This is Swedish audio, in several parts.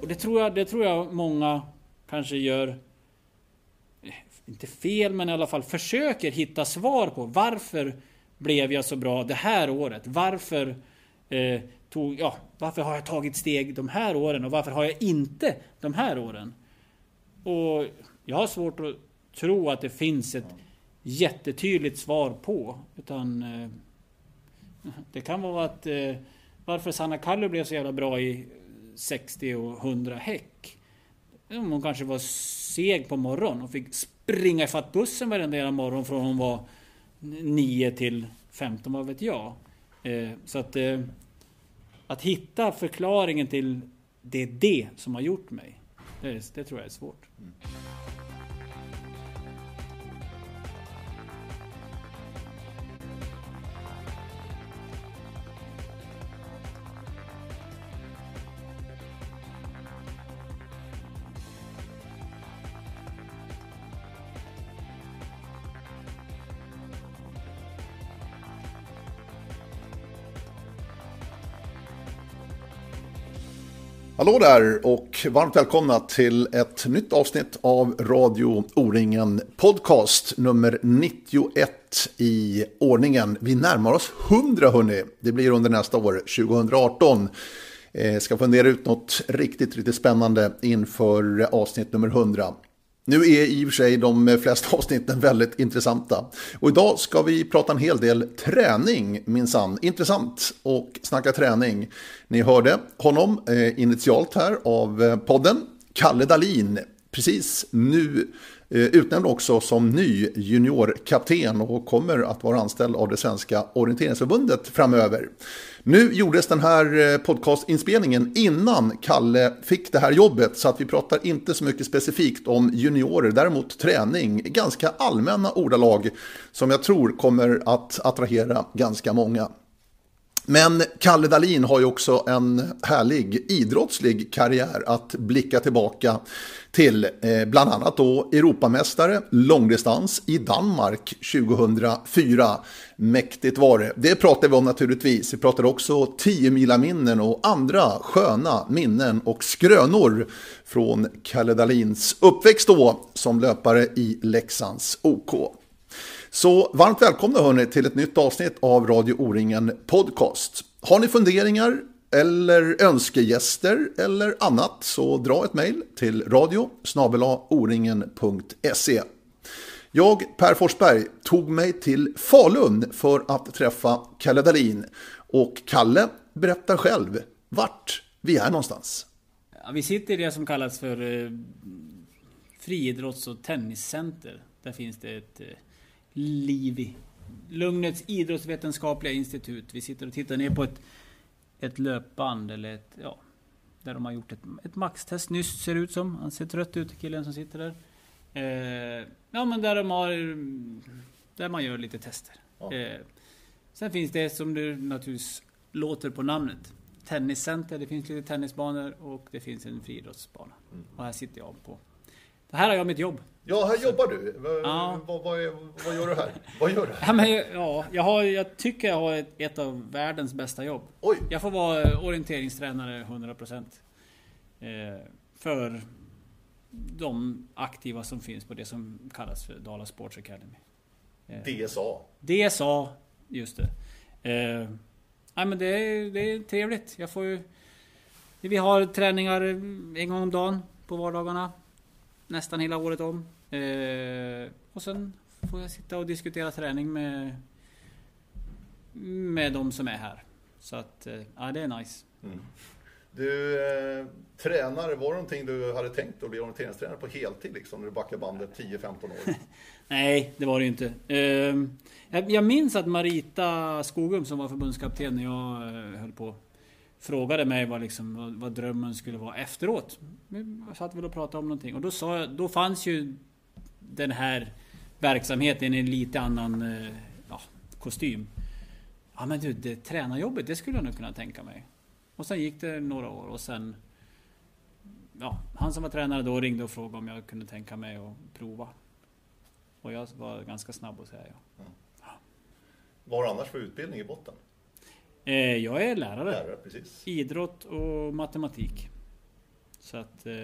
och det tror, jag, det tror jag många kanske gör, inte fel, men i alla fall försöker hitta svar på. Varför blev jag så bra det här året? Varför, eh, tog, ja, varför har jag tagit steg de här åren och varför har jag inte de här åren? Och jag har svårt att tro att det finns ett jättetydligt svar på. Utan eh, det kan vara att eh, varför Sanna Kallu blev så jävla bra i 60 och 100 häck. Hon kanske var seg på morgonen och fick springa ifatt bussen varenda morgon från hon var 9 till 15, vad vet jag. Eh, så att... Eh, att hitta förklaringen till det är det som har gjort mig. Det, det tror jag är svårt. Mm. Hallå där och varmt välkomna till ett nytt avsnitt av Radio O-ringen Podcast nummer 91 i ordningen. Vi närmar oss 100 hörni. Det blir under nästa år, 2018. Eh, ska fundera ut något riktigt, riktigt spännande inför avsnitt nummer 100. Nu är i och för sig de flesta avsnitten väldigt intressanta. Och idag ska vi prata en hel del träning minsann. Intressant och snacka träning. Ni hörde honom eh, initialt här av eh, podden. Kalle Dalin, precis nu Eh, utnämnd också som ny juniorkapten och kommer att vara anställd av det svenska orienteringsförbundet framöver. Nu gjordes den här eh, podcastinspelningen innan Kalle fick det här jobbet så att vi pratar inte så mycket specifikt om juniorer, däremot träning, ganska allmänna ordalag som jag tror kommer att attrahera ganska många. Men Kalle Dahlin har ju också en härlig idrottslig karriär att blicka tillbaka till. Eh, bland annat då Europamästare långdistans i Danmark 2004. Mäktigt var det. Det pratar vi om naturligtvis. Vi pratar också 10 mila minnen och andra sköna minnen och skrönor från Kalle Dahlins uppväxt då som löpare i Leksands OK. Så varmt välkomna hörni till ett nytt avsnitt av Radio O-ringen Podcast. Har ni funderingar eller önskegäster eller annat så dra ett mejl till radio oringen.se. Jag, Per Forsberg, tog mig till Falun för att träffa Kalle Dahlin och Kalle berättar själv vart vi är någonstans. Ja, vi sitter i det som kallas för eh, friidrotts och tenniscenter. Där finns det ett eh, LIVI. Lugnets idrottsvetenskapliga institut. Vi sitter och tittar ner på ett, ett löpband eller ett, ja, där de har gjort ett, ett maxtest nyss ser det ut som. Han ser trött ut killen som sitter där. Eh, ja men där de har, där man gör lite tester. Ja. Eh, sen finns det som du naturligtvis låter på namnet. Tenniscenter, det finns lite tennisbanor och det finns en friidrottsbana. Mm. Och här sitter jag på. Det här har jag mitt jobb. Ja, här jobbar du. Ja. Vad, vad, vad, gör du här? Vad gör du? Ja, men, ja, jag, har, jag tycker jag har ett, ett av världens bästa jobb. Oj. Jag får vara orienteringstränare 100%. Eh, för de aktiva som finns på det som kallas för Dala Sports Academy. Eh, DSA. DSA, just det. Eh, ja, men det, är, det är trevligt. Jag får ju... Vi har träningar en gång om dagen på vardagarna nästan hela året om. Eh, och sen får jag sitta och diskutera träning med, med de som är här. Så att, eh, ja det är nice. Mm. Du, eh, tränare, var det någonting du hade tänkt att bli orienteringstränare på heltid liksom, när du backar bandet 10-15 år? Nej, det var det inte. Eh, jag, jag minns att Marita Skogum som var förbundskapten när jag eh, höll på frågade mig vad, liksom, vad, vad, drömmen skulle vara efteråt. Jag satt väl och pratade om någonting och då sa jag, då fanns ju den här verksamheten i en lite annan eh, ja, kostym. Ja men du, det tränarjobbet, det skulle jag nog kunna tänka mig. Och sen gick det några år och sen... Ja, han som var tränare då ringde och frågade om jag kunde tänka mig att prova. Och jag var ganska snabb att säga ja. Mm. Vad har du annars för utbildning i botten? Eh, jag är lärare. lärare precis. Idrott och matematik. Så att... Eh,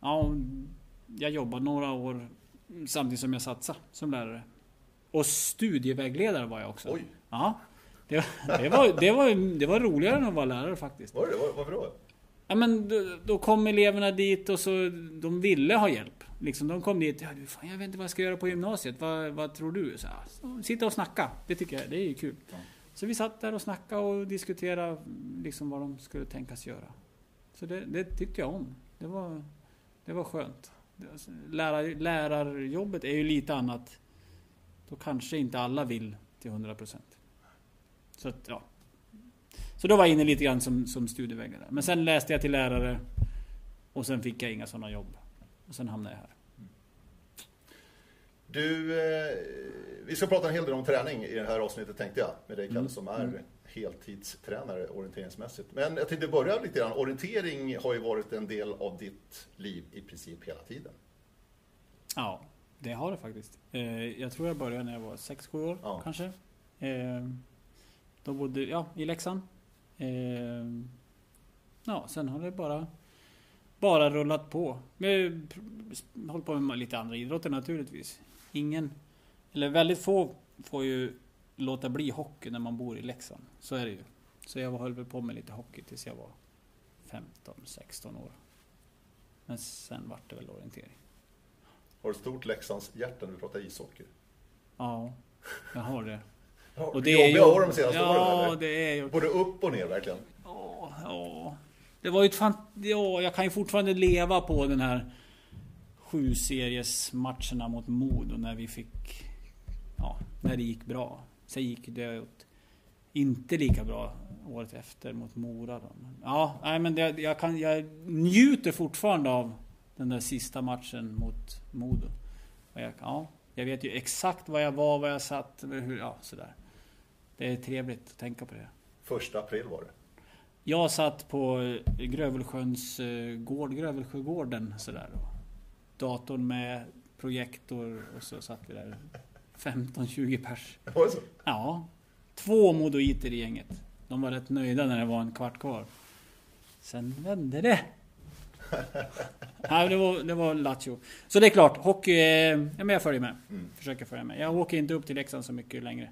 ja, jag jobbade några år samtidigt som jag satsade som lärare. Och studievägledare var jag också. Oj. Ja. Det, var, det, var, det, var, det var roligare än att vara lärare faktiskt. Var det Var, Varför då? Ja, men då, då kom eleverna dit och så de ville ha hjälp. Liksom, de kom dit. Ja, du, fan, jag vet inte vad jag ska göra på gymnasiet. Vad, vad tror du? Så, så, sitta och snacka. Det tycker jag det är ju kul. Ja. Så vi satt där och snackade och diskuterade liksom, vad de skulle tänkas göra. Så det, det tyckte jag om. Det var, det var skönt. Alltså, Lärar, lärarjobbet är ju lite annat. Då kanske inte alla vill till 100%. Så att, ja. Så då var jag inne lite grann som, som studievägledare. Men sen läste jag till lärare. Och sen fick jag inga sådana jobb. Och sen hamnade jag här. Du, eh, vi ska prata en hel del om träning i det här avsnittet tänkte jag. Med dig Kalle Mm. som är Mm. heltidstränare orienteringsmässigt. Men jag tänkte börja lite grann. Orientering har ju varit en del av ditt liv i princip hela tiden. Ja, det har det faktiskt. Eh, jag tror jag började när jag var 6-7 år Ja. kanske. Eh, då bodde jag i Leksand. Eh, ja, sen har det bara, bara rullat på. Jag håller på med lite andra idrotter naturligtvis. Ingen, eller väldigt få får ju låta bli hockey när man bor i Leksand. Så är det ju. Så jag höll väl på med lite hockey tills jag var 15-16 år. Men sen vart det väl orientering. Har du stort Leksands hjärta när vi pratar ishockey? Ja, jag har det. Ja, Och det det är jobbiga ju... år de senaste åren Ja, eller? det är ju... Både upp och ner verkligen. Ja, ja. Det var ju ett fan... Ja, jag kan ju fortfarande leva på den här sju seriesmatcherna mot Modo när vi fick... Ja, när det gick bra. Sen gick det åt inte lika bra året efter mot Mora då. Ja, nej men det, jag, kan, jag njuter fortfarande av den där sista matchen mot Modo. Och jag, ja, jag vet ju exakt var jag var, var jag satt, hur, ja sådär. Det är trevligt att tänka på det. Första april var det. Jag satt på Grövelsjöns eh, gård, Grövelsjögården sådär. Och datorn med projektor och så satt vi där 15-20 pers. Var det så? Ja. Två modoiter i gänget. De var rätt nöjda när det var en kvart kvar. Sen vände det. Nej, det var, det var lattjo. Så det är klart, hockey... är- Ja, men jag följer med. Mm. Försöker följa med. Jag åker inte upp till Leksand så mycket längre.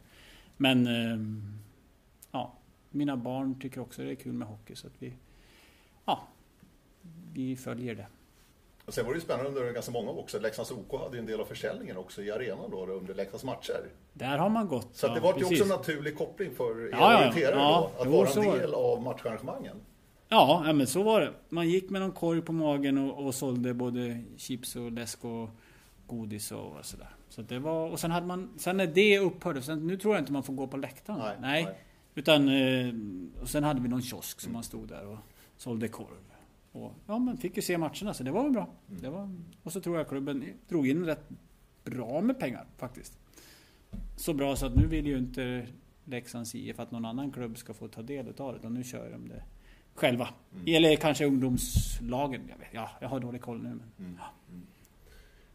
Men... ehm, Ja, mina barn tycker också det är kul med hockey så att vi... Ja, vi följer det. Och sen var det ju spännande under ganska många år också. Leksands OK hade ju en del av försäljningen också i arenan då under Leksands matcher. Där har man gått. Så ja, det var ju också en naturlig koppling för er Ja, orienterare Ja, då. Att jo, vara en del av matcharrangemangen. Ja, ja, men så var det. Man gick med någon korg på magen och, och sålde både chips och läsk och godis och sådär. Så det var, och sen hade man, sen när det upphörde, sen, nu tror jag inte man får gå på läktaren. Nej, Nej. nej. Utan, eh, och sen hade vi någon kiosk som man stod där och sålde korv. Och, ja, man fick ju se matcherna så det var väl bra. Mm. Det var, och så tror jag klubben drog in rätt bra med pengar faktiskt. Så bra så att nu vill ju inte Leksands IF att någon annan klubb ska få ta del utav det. Utan nu kör de det själva. Mm. Eller kanske ungdomslagen. Jag, vet, ja, jag har dålig koll nu. Men. Mm.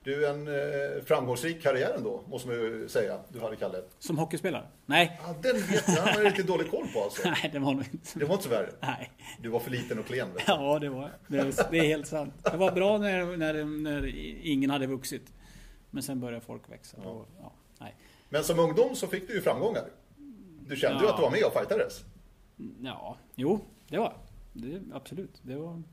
Du, en eh, framgångsrik karriär ändå, måste man ju säga. Du hade Kalle. Som hockeyspelare? Nej. Ja, den vet jag, han har lite dålig koll på alltså. Nej, det var nog inte. Det var inte så värre. Nej. Du var för liten och klen. Vet du. Ja, det var det. är- Det är helt sant. Det var bra när, när, när ingen hade vuxit. Men sen började folk växa. Ja. Och, ja, nej. Men som ungdom så fick du ju framgångar. Du kände ju Ja. att du var med och fightades. ja, jo, det var det. Absolut. Det var,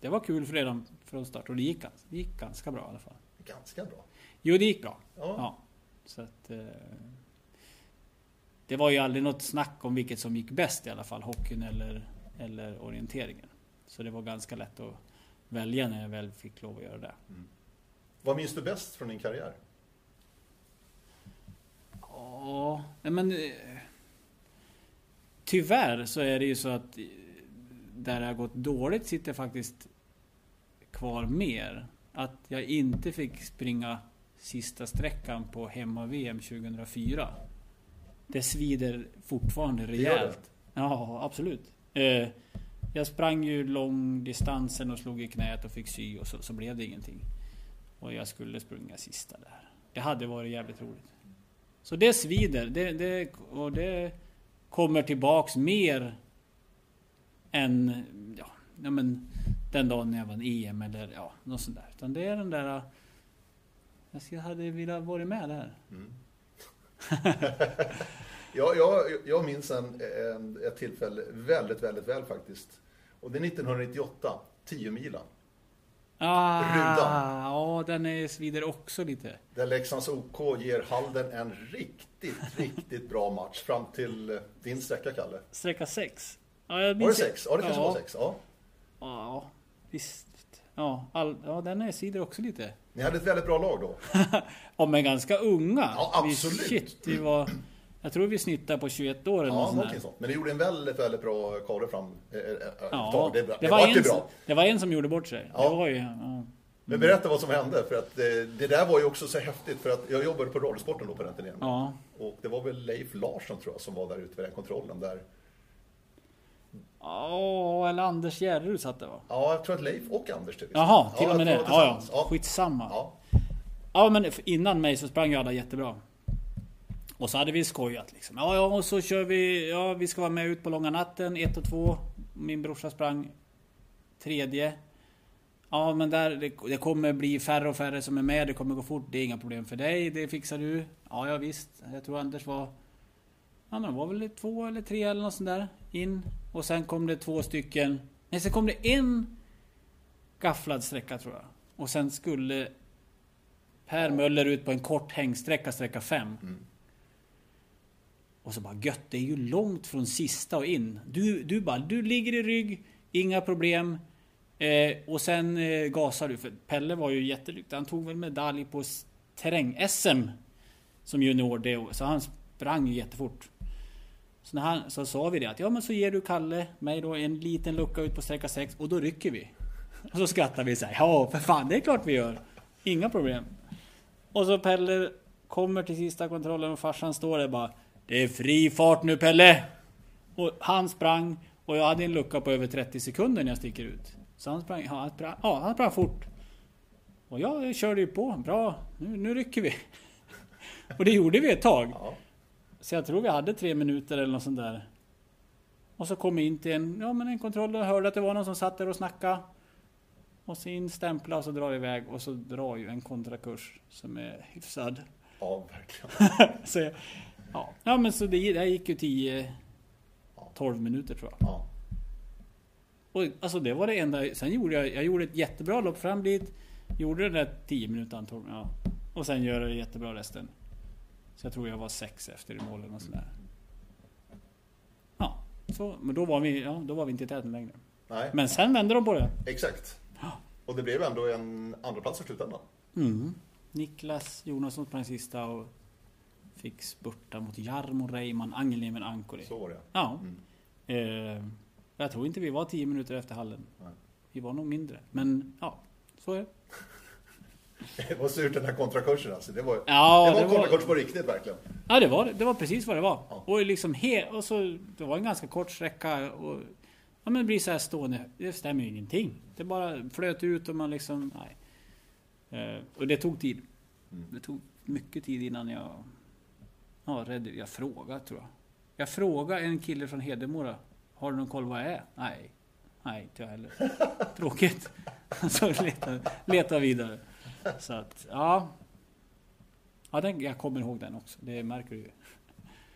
det var kul för redan från start. Och det gick, det gick ganska bra i alla fall. Ganska bra. Jo, det gick bra. Ja. Ja. Så att... Eh, det var ju aldrig något snack om vilket som gick bäst i alla fall. Hockeyn eller, eller orienteringen. Så det var ganska lätt att välja när jag väl fick lov att göra det. Vad minns du bäst från din karriär? Ja, men... eh, Tyvärr så är det ju så att eh, där det har gått dåligt sitter faktiskt kvar mer. Att jag inte fick springa sista sträckan på hemma-VM 2004. Det svider fortfarande rejält. Ja, absolut. Eh, Jag sprang ju långdistansen och slog i knät och fick sy och så, så blev det ingenting. Och jag skulle springa sista där. Det hade varit jävligt roligt. Så det svider. Det, det, och det kommer tillbaks mer än... Ja men, den dagen när jag vann EM eller ja, något sånt där. Utan det är den där... Jag hade velat vara med där. Mm. ja, jag, jag minns en, en, ett tillfälle väldigt, väldigt väl faktiskt. Och det är 1998, 10 milen. Ah, Rudan. Ja, den är svider också lite. Där Leksands OK ger Halden en riktigt, riktigt bra match fram till din sträcka, Kalle. Sträcka 6. Ja, jag var det 6? Ja, det kanske ja. var 6. Ja. ja, visst. Ja, all, ja, den är svider också lite. Ni hade ett väldigt bra lag då. ja, men ganska unga. Ja, absolut. Vi, shit, vi var... Jag tror vi snittar på 21 år eller ja, något sånt. Men ni gjorde en väldigt, väldigt bra kare fram. Äh, ja, det, det, det, var, en, bra. det var en som gjorde bort sig. Ja. Det var ju, ja. Men berätta vad som hände, för att det, där var ju också så häftigt, för att jag jobbade på Radiosporten då på den turneringen. Ja. Och det var väl Leif Larsson tror jag som var där ute vid den kontrollen där. Ja, eller Anders Järrud satt det va? Ja, jag tror att Leif och Anders till Jaha, till ja, och med det. Ja, ja. Skitsamma. Ja. ja, men innan mig så sprang ju alla jättebra. Och så hade vi skojat liksom. Ja, ja, och så kör vi. Ja, vi ska vara med ut på långa natten. 1 och 2. Min brorsa sprang tredje. Ja, men där, det, det, kommer bli färre och färre som är med. Det kommer gå fort. Det är inga problem för dig. Det fixar du. Ja, ja visst. Jag tror Anders var... Det var väl två eller tre eller något sånt där. In. Och sen kom det två stycken. Nej, sen kom det en gafflad sträcka tror jag. Och sen skulle Per Möller ut på en kort hängsträcka, sträcka 5. Mm. Och så bara gött, det är ju långt från sista och in. Du, du bara, du ligger i rygg, inga problem. Eh, och sen eh, gasar du. För Pelle var ju jättelycklig. Han tog väl medalj på terräng-SM som junior det Så han sprang ju jättefort. Så, när han, så sa vi det att ja men så ger du Kalle mig då en liten lucka ut på sträcka 6 och då rycker vi. Och så skrattar vi så här, ja för fan det är klart vi gör. Inga problem. Och så Pelle kommer till sista kontrollen och farsan står där bara Det är fri fart nu Pelle! Och han sprang och jag hade en lucka på över 30 sekunder när jag sticker ut. Så han sprang, han sprang, ja, han sprang fort. Och jag körde ju på. Bra, nu, nu rycker vi. och det gjorde vi ett tag. Ja. Så jag tror vi hade tre minuter eller något sånt där. Och så kom vi in till en, ja, men en kontroll och hörde att det var någon som satt där och snackade. Och så in, stämpla och så drar vi iväg och så drar ju en kontrakurs som är hyfsad. Ja, verkligen. så, ja. ja, men så det, det gick ju 10 12 minuter tror jag. Ja. Och alltså det var det enda. Sen gjorde jag, jag gjorde ett jättebra lopp fram dit. Gjorde det där 10 minuter antagligen. Ja. Och sen gör jag det jättebra resten. Så jag tror jag var sex efter i målen och sådär. Ja, så, men då var vi, ja, då var vi inte i täten längre. Nej. Men sen vände de på det. Exakt. Och det blev ändå en andra plats i slutändan. Mm. Niklas Jonasson sprang sista och fick spurta mot Jarmo Reiman Angelniemen Ankori. Så var det ja. Mm. Eh, jag tror inte vi var 10 minuter efter hallen. Nej. Vi var nog mindre. Men ja, så är det. Det var surt den här kontrakursen alltså. Det var, ja, det var en kontrakurs på riktigt verkligen. Ja, det var det. var precis vad det var. Ja. Och liksom he, och så, det var en ganska kort sträcka. Och, ja, men det blir så här stående. Det stämmer ju ingenting. Det bara flöt ut och man liksom... Nej. Eh, och det tog tid. Mm. Det tog mycket tid innan jag... Ja, rädd, jag frågade tror jag. Jag frågade en kille från Hedemora. Har du någon koll vad jag är? Nej. Nej, inte jag heller. Tråkigt. Så leta, leta vidare. Så att, ja. Ja, den, jag kommer ihåg den också. Det märker du ju.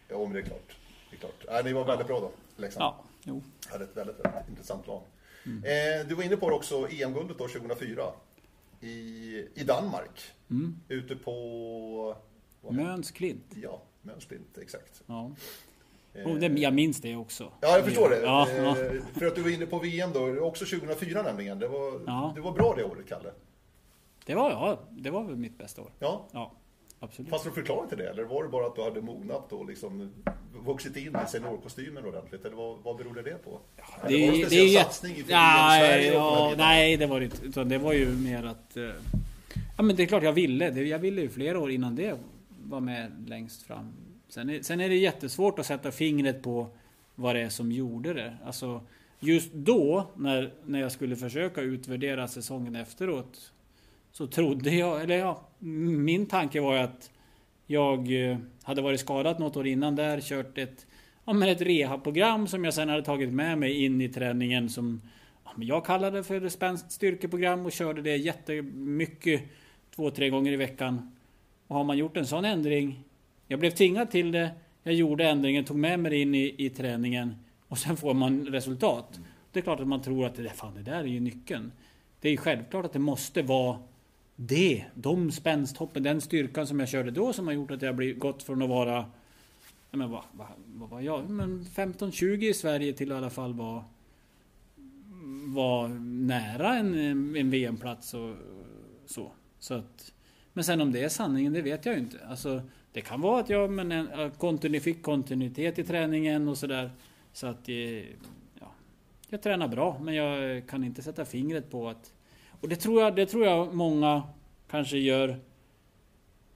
Ja, men det är klart. Det är klart. Äh, ni var väldigt bra då, Leksand. Ja, jo. Hade ett väldigt, väldigt intressant lag. Mm. Eh, du var inne på det också, EM-guldet då 2004. I, i Danmark. Mm. Ute på... Möns Klint. Ja, Möns Klint, exakt. Ja. Oh, det, jag minns det också. Ja, jag förstår det. Ja, ja. Eh, för att du var inne på VM då, också 2004 nämligen. Det var, ja. det var bra det året, Kalle. Det var, ja, det var väl mitt bästa år. Ja. ja absolut. Fanns det någon förklaring till det? Eller var det bara att du hade mognat och liksom vuxit in i seniorkostymen ordentligt? Eller vad, vad berodde det på? Ja, det, det var en speciell det satsning i nej, ja, nej, det var det inte. Utan det var ju mer att... Eh, ja, men det är klart jag ville. Jag ville ju flera år innan det var med längst fram Sen är, sen är det jättesvårt att sätta fingret på vad det är som gjorde det. Alltså, just då, när, när jag skulle försöka utvärdera säsongen efteråt, så trodde jag, eller ja, min tanke var ju att jag eh, hade varit skadad något år innan där, kört ett, ja, men ett rehabprogram som jag sen hade tagit med mig in i träningen som men jag kallade för spänst styrkeprogram och körde det jättemycket två, tre gånger i veckan. Och har man gjort en sån ändring, jag blev tvingad till det, jag gjorde ändringen, tog med mig det in i, i träningen och sen får man resultat. Det är klart att man tror att det, fan, det där är ju nyckeln. Det är ju självklart att det måste vara det, de spänsthoppen, den styrkan som jag körde då som har gjort att jag blivit gått från att vara men vad, vad, vad var jag? Men 15-20 i Sverige till i alla fall vara var nära en, en VM-plats och så. så att, men sen om det är sanningen, det vet jag ju inte. Alltså, det kan vara att jag men en, kontinu, fick kontinuitet i träningen och sådär. Så att eh, ja, jag tränar bra, men jag kan inte sätta fingret på att... Och det tror jag, det tror jag många kanske gör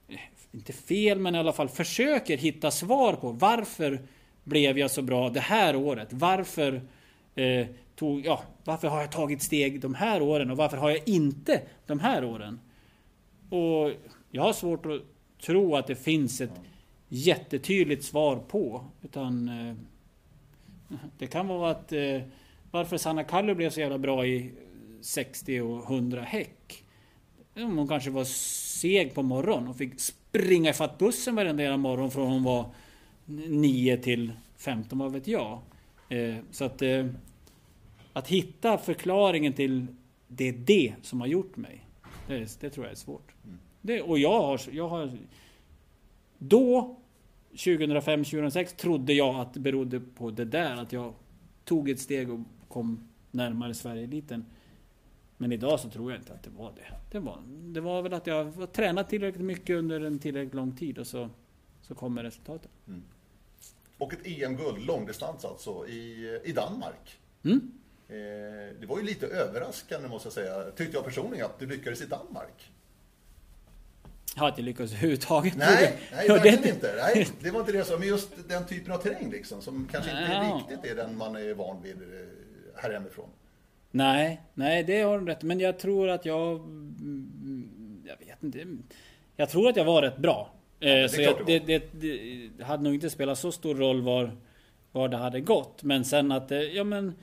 eh, inte fel, men i alla fall försöker hitta svar på. Varför blev jag så bra det här året? Varför eh, tog, ja, varför har jag tagit steg de här åren och varför har jag inte de här åren? Och jag har svårt att tro att det finns ett jättetydligt svar på. Utan eh, det kan vara att eh, varför Sanna Kallu blev så jävla bra i 60 och 100 häck. Hon kanske var seg på morgonen och fick springa ifatt bussen varenda morgon från hon var 9 till 15, vad vet jag. Eh, så att att hitta förklaringen till det är det som har gjort mig. Det, det tror jag är svårt. Mm. Det, och jag har, jag har... Då, 2005-2006, trodde jag att det berodde på det där. Att jag tog ett steg och kom närmare Sverigeeliten. Men idag så tror jag inte att det var det. Det var, det var väl att jag har tränat tillräckligt mycket under en tillräckligt lång tid och så, så kommer resultatet. Mm. Och ett EM-guld, långdistans alltså, i, i Danmark. Mm. Eh, det var ju lite överraskande måste jag säga, tyckte jag personligen, att du lyckades i Danmark. Jag har inte lyckats överhuvudtaget. Nej, nej verkligen det... inte. Nej, det var inte det som, men just den typen av terräng liksom, som kanske inte ja. riktigt är den man är van vid eh, här hemifrån. Nej, nej det har du rätt Men jag tror att jag... Mm, jag vet inte. Jag tror att jag var rätt bra. Ja, det, så jag, det, det, det, hade nog inte spelat så stor roll var, var det hade gått. Men sen att det, ja men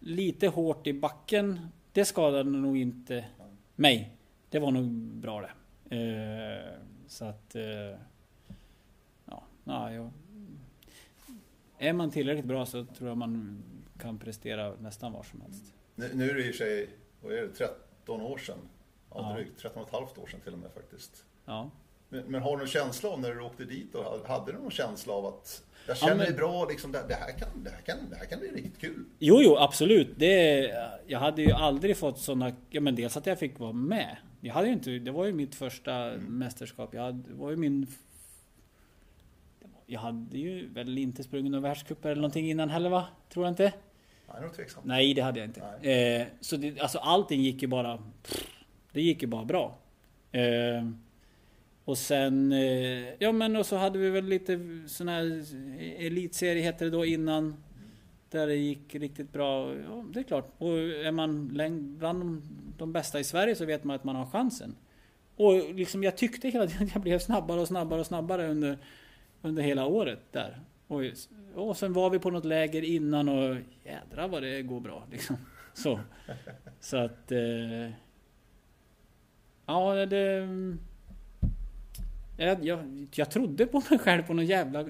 lite hårt i backen, det skadade nog inte mig. Det var nog bra det. Eh, så att... Eh, ja, ja, jag, Är man tillräckligt bra så tror jag man kan prestera nästan var som helst. Nu, nu är det i och för sig, vad är det, 13 år sedan? Ja, drygt 13 och ett halvt år sedan till och med faktiskt. Ja. Men, men har du någon känsla av när du åkte dit och hade du någon känsla av att jag känner ja, men... mig bra, liksom, det, det, här kan, det, här kan, det här kan bli riktigt kul. Jo, jo, absolut. Det, jag hade ju aldrig fått sådana... Ja, men dels att jag fick vara med. Jag hade ju inte, det var ju mitt första mm. mästerskap. Jag hade, det var ju min... Jag hade ju väl inte sprungit någon världscup eller någonting innan heller va? Tror jag inte. Nej, det tveksam. Nej, det hade jag inte. Eh, så det, alltså allting gick ju bara... Det gick ju bara bra. Eh, och sen, eh, ja men och så hade vi väl lite sån här elitserie heter det då innan. Där det gick riktigt bra. Ja, det är klart. Och är man bland de, de bästa i Sverige så vet man att man har chansen. Och liksom jag tyckte hela tiden att jag blev snabbare och snabbare och snabbare under, under hela året där. Och, och sen var vi på något läger innan och jädra vad det går bra liksom. Så, så att... Eh, ja, det... Jag, jag, jag trodde på mig själv på någon jävla...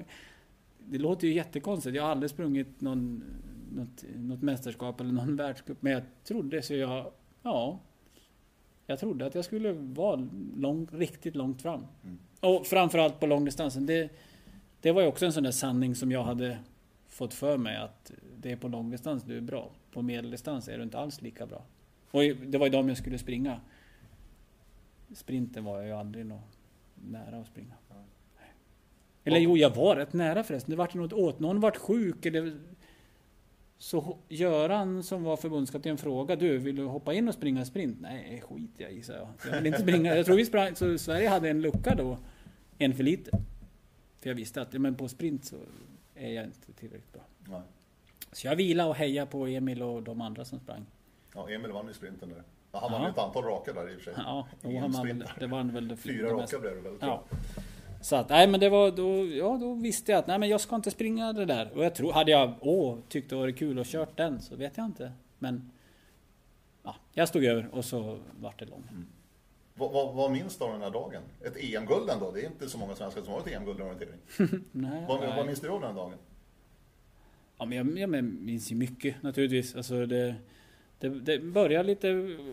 Det låter ju jättekonstigt. Jag har aldrig sprungit någon, något, något mästerskap eller någon världscup. Men jag trodde så jag... Ja. Jag trodde att jag skulle vara lång, riktigt långt fram. Mm. Och framförallt på långdistansen. Det, det var ju också en sån där sanning som jag hade fått för mig att det är på långdistans du är bra. På medeldistans är du inte alls lika bra. Och det var ju de jag skulle springa. Sprinten var jag ju aldrig något nära att springa. Eller jo, jag var rätt nära förresten. Det vart något åt. Någon vart sjuk eller... Så Göran som var förbundskapten frågade du, vill du hoppa in och springa sprint? Nej, skit jag i, jag. Jag vill inte springa. Jag tror vi sprang, så Sverige hade en lucka då. En för lite. För jag visste att men på sprint så är jag inte tillräckligt bra. Nej. Så jag vilade och hejade på Emil och de andra som sprang. Ja, Emil vann ju sprinten där. Han vann ja. ett antal raka där i och för sig. Ja, jo, han vann, det var väl det Fyra raka blev det väl? Ja. Så att, nej men det var då, ja då visste jag att nej men jag ska inte springa det där. Och jag tror, hade jag åh, tyckt det var kul och kört den så vet jag inte. Men ja, jag stod över och så vart det lång. Mm. Vad, vad, vad minns du av den här dagen? Ett EM-guld ändå? Det är inte så många svenskar som har ett EM-guld i orientering. Nej, vad, nej. vad minns du av den här dagen? Ja, men jag, jag minns ju mycket naturligtvis. Alltså det, det, det började lite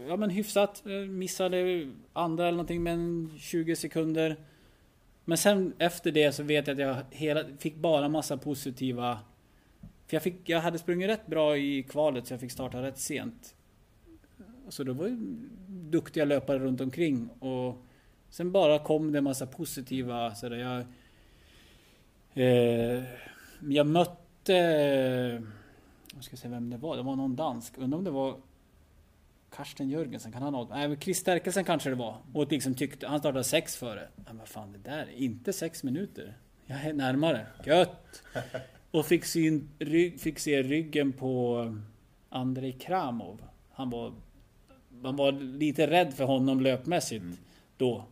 ja, men hyfsat. Jag Missade andra eller någonting med en 20 sekunder. Men sen efter det så vet jag att jag hela, fick bara massa positiva... För jag, fick, jag hade sprungit rätt bra i kvalet så jag fick starta rätt sent. Så det var ju duktiga löpare runt omkring och sen bara kom det en massa positiva så där jag... Eh, jag mötte... Jag ska se vem det var. Det var någon dansk. Undrar om det var Karsten Jörgensen. Kan han ha... Nej, men Chris Sterkelsen kanske det var. Och liksom tyckte... Han startade sex före. Men vad fan, det där är inte sex minuter. Jag är närmare. Gött! Och fick, syn, rygg, fick se ryggen på Andrei Kramov. Han var... Man var lite rädd för honom löpmässigt Mm. då.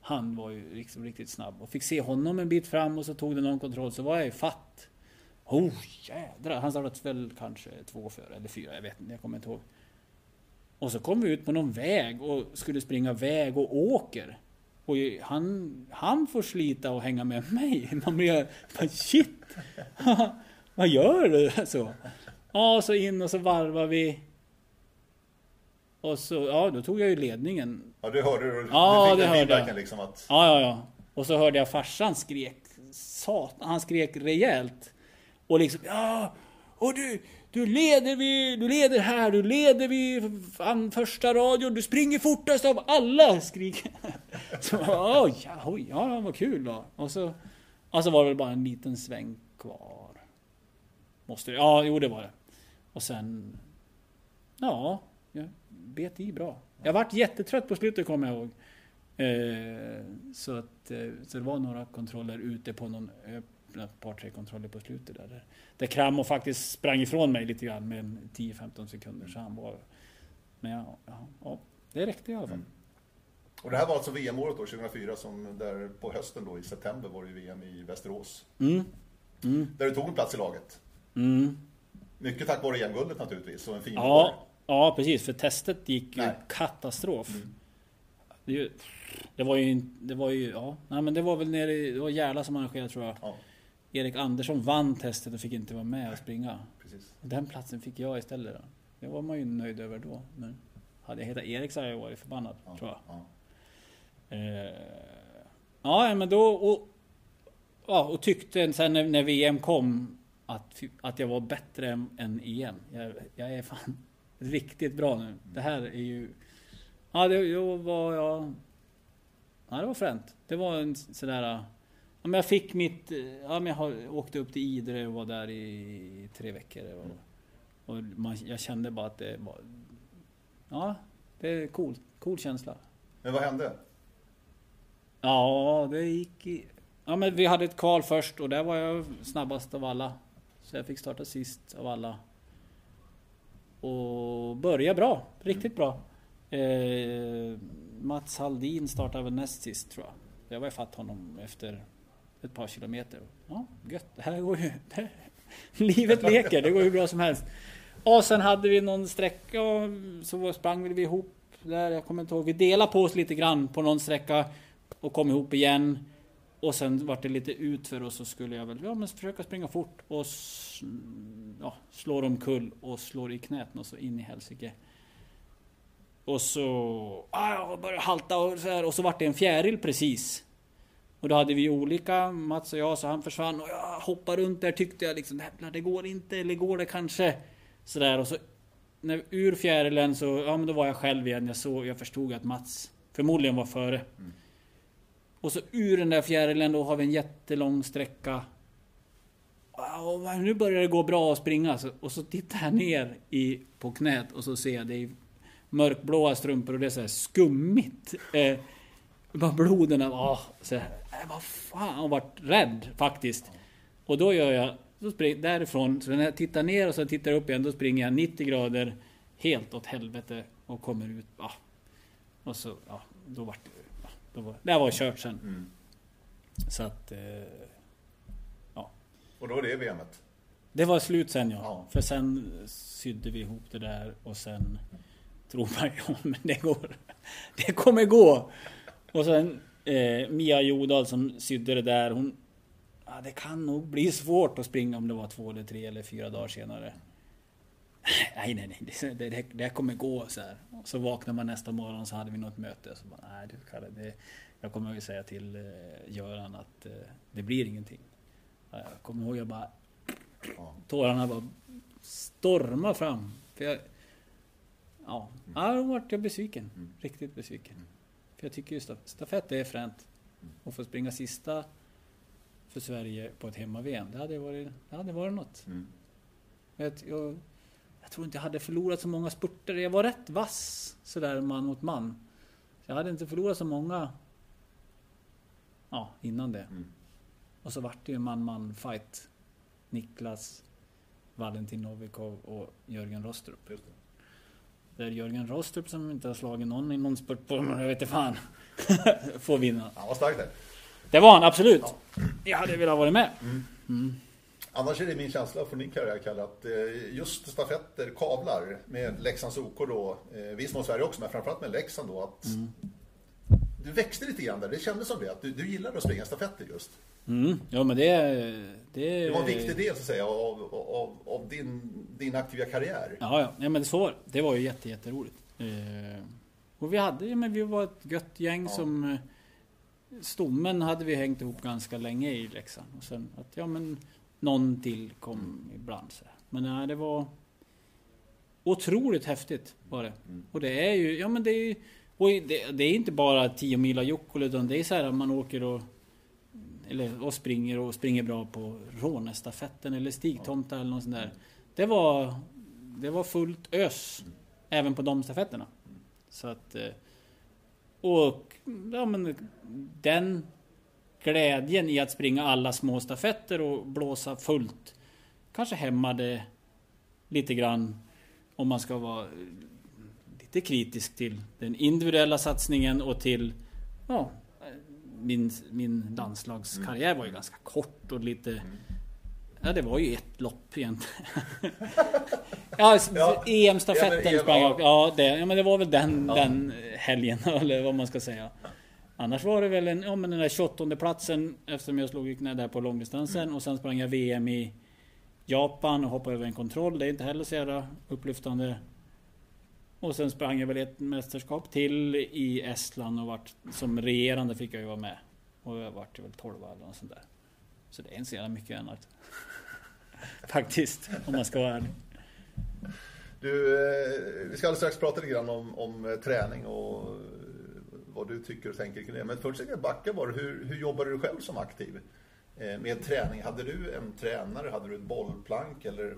Han var ju liksom riktigt snabb. Och fick se honom en bit fram och så tog det någon kontroll. Så var jag i fatt. Oh jädrar. Han startade väl kanske två före eller fyra. Jag vet inte. Jag kommer inte ihåg. Och så kom vi ut på någon väg och skulle springa väg och åker. Och han, han får slita och hänga med mig. Man blir bara shit. Vad gör du? Så. Ja, så in och så varvar vi. Och så, ja då tog jag ju ledningen. Ja, du hörde du, Ja, du fick det hörde jag. liksom att... Ja, ja, ja. Och så hörde jag farsan skrek. Satan, han skrek rejält. Och liksom, ja, och du, du leder vi, du leder här, du leder vi fan första radion, du springer fortast av alla, skriker Så, oj, ja, oj, ja, vad kul då. Och så, och så var det väl bara en liten sväng kvar. Måste det, ja, jo det var det. Och sen, ja, bet i bra. Jag vart jättetrött på slutet kommer jag ihåg. Eh, så att eh, så det var några kontroller ute på någon ett par tre kontroller på slutet där. Där Kramo faktiskt sprang ifrån mig lite grann med en 10-15 sekunder. Så han var... Men ja, ja, ja, det räckte i alla fall. Mm. Och det här var alltså VM-året då, 2004, som där på hösten då i september var det VM i Västerås. Mm. Där du tog en plats i laget. Mm. Mycket tack vare EM-guldet naturligtvis, och en fin Ja. Ja, precis. För testet gick ju katastrof. Mm. Det, det var ju... Det var ju... Ja, nej, men det var väl nere i... Det var Järla som arrangerade tror jag. Ja, Erik Andersson vann testet och fick inte vara med och springa. precis. Den platsen fick jag istället då. Det var man ju nöjd över då. Men hade jag hetat Erik så hade jag varit förbannad, Ja, tror jag. ja. Eh, ja, men då... Och, ja, och tyckte sen när, när VM kom att, att jag var bättre än, än EM. Jag, jag är fan riktigt bra nu. Det här är ju... Ja, det, då var jag... Ja, det var fränt. Det var en sådär... Ja, men jag fick mitt... Ja, men jag har, åkte upp till Idre och var där i tre veckor. Och, och man, jag kände bara att det var... Ja, det är coolt. Cool känsla. Men vad hände? Ja, det gick i... Ja, men vi hade ett kval först och där var jag snabbast av alla. Så jag fick starta sist av alla. Och börja bra. Riktigt bra. Eh, Mats Haldin startade väl näst sist tror jag. Jag var ifatt honom efter ett par kilometer. Ja, gött. Det här går ju... Här, livet leker. Det går hur bra som helst. Och sen hade vi någon sträcka så sprang vi ihop där. Jag kommer inte ihåg. Vi delade på oss lite grann på någon sträcka och kom ihop igen. Och sen vart det lite utför och så skulle jag väl ja, men försöka springa fort och ja, slår omkull och slår i knät och så in i helsike. Och så ah, jag började halta och så här och så vart det en fjäril precis. Och då hade vi olika, Mats och jag, så han försvann och jag hoppade runt där tyckte jag liksom jävlar det går inte eller går det kanske? Sådär och så när, ur fjärilen så, ja men då var jag själv igen. Jag såg, jag förstod att Mats förmodligen var före. Mm. Och så ur den där fjärilen då har vi en jättelång sträcka. Och nu börjar det gå bra att springa. Och så tittar jag ner i, på knät och så ser jag det är mörkblåa strumpor och det är så här skummigt. Eh, bara bloden av, ah, så här, äh, vad fan, och vart rädd faktiskt. Och då gör jag, så springer, därifrån, så när jag tittar ner och så tittar upp igen, då springer jag 90 grader helt åt helvete och kommer ut. Ah. Och så, ja, då vart det, då var, det var kört sen. Mm. Så att, eh, Och då var det VMet. det var slut sen ja. Ja. För sen sydde vi ihop det där och sen tror man ju, men det går. Det kommer gå. Och sen eh, Mia Jodal som sydde det där, hon... Ja, det kan nog bli svårt att springa om det var två eller tre eller fyra dagar senare. Nej, nej, nej, det, det, det kommer gå så här. Så vaknar man nästa morgon så hade vi något möte. Så bara, nej, du Kalle, det, jag kommer att säga till eh, Göran att eh, det blir ingenting. Jag kommer ihåg jag bara... Tårarna bara stormade fram. För jag, ja, mm. då vart jag besviken. Mm. Riktigt besviken. Mm. För jag tycker ju stafett är fränt. Mm. Och få springa sista för Sverige på ett hemma-VM, det hade varit, det hade varit något. Mm. Jag, jag, jag, tror inte jag hade förlorat så många spurter. Jag var rätt vass sådär man mot man. Så jag hade inte förlorat så många ja, innan det. Mm. Och så vart det ju man-man fight. Niklas, Valentin Novikov och Jörgen Rostrup. Det är Jörgen Rostrup som inte har slagit någon i någon spurt på, jag vet inte fan. Får vinna. Han var stark där. Det var han absolut. Ja. Jag hade velat vara med. Mm. Mm. Annars är det min känsla från din karriär Kalle att eh, just stafetter kavlar med Leksands OK då, eh, viss mån Sverige också, men framförallt med Leksand då att mm. du växte lite grann där. Det kändes som det, att du, du gillade att springa stafetter just. Mm. Ja men det, det... Det var en viktig del så att säga av, av, av din, din aktiva karriär. Ja, ja. ja men så var det. Det var ju jätte, jätteroligt. Eh, och vi hade, ja, men vi var ett gött gäng ja. som... Stommen hade vi hängt ihop ganska länge i Leksand. Och sen att, ja men... Någon till kom mm. ibland så Men nej, det var... Otroligt häftigt var det. Mm. Och det är ju, ja men det är och det, det är inte bara 10 mila Jokkolo utan det är så här att man åker och eller, och springer och springer bra på Rånestafetten eller Stigtomta eller något sånt där. Det var, det var fullt ös. Även på de stafetterna. Så att... Eh, och ja, men den glädjen i att springa alla små stafetter och blåsa fullt kanske hämmade lite grann om man ska vara lite kritisk till den individuella satsningen och till ja, min, min landslagskarriär var ju ganska kort och lite... Ja, det var ju ett lopp egentligen. ja, ja, EM-stafetten ja, sprang jag. Ja, det, ja, men det var väl den, ja. den helgen, eller vad man ska säga. Annars var det väl en, ja, men den där 28 platsen eftersom jag slog knä där på långdistansen mm. och sen sprang jag VM i Japan och hoppade över en kontroll. Det är inte heller så jävla upplyftande. Och sen sprang jag väl ett mästerskap till i Estland och vart som regerande fick jag ju vara med. Och jag vart väl 12 eller något sånt där. Så det är inte så jävla mycket annat. Faktiskt, om man ska vara ärlig. Du, eh, vi ska alldeles strax prata lite grann om, om eh, träning och vad du tycker och tänker kring det. Men först ska jag backa bara. Hur, hur jobbade du själv som aktiv med träning? Hade du en tränare? Hade du ett bollplank? Eller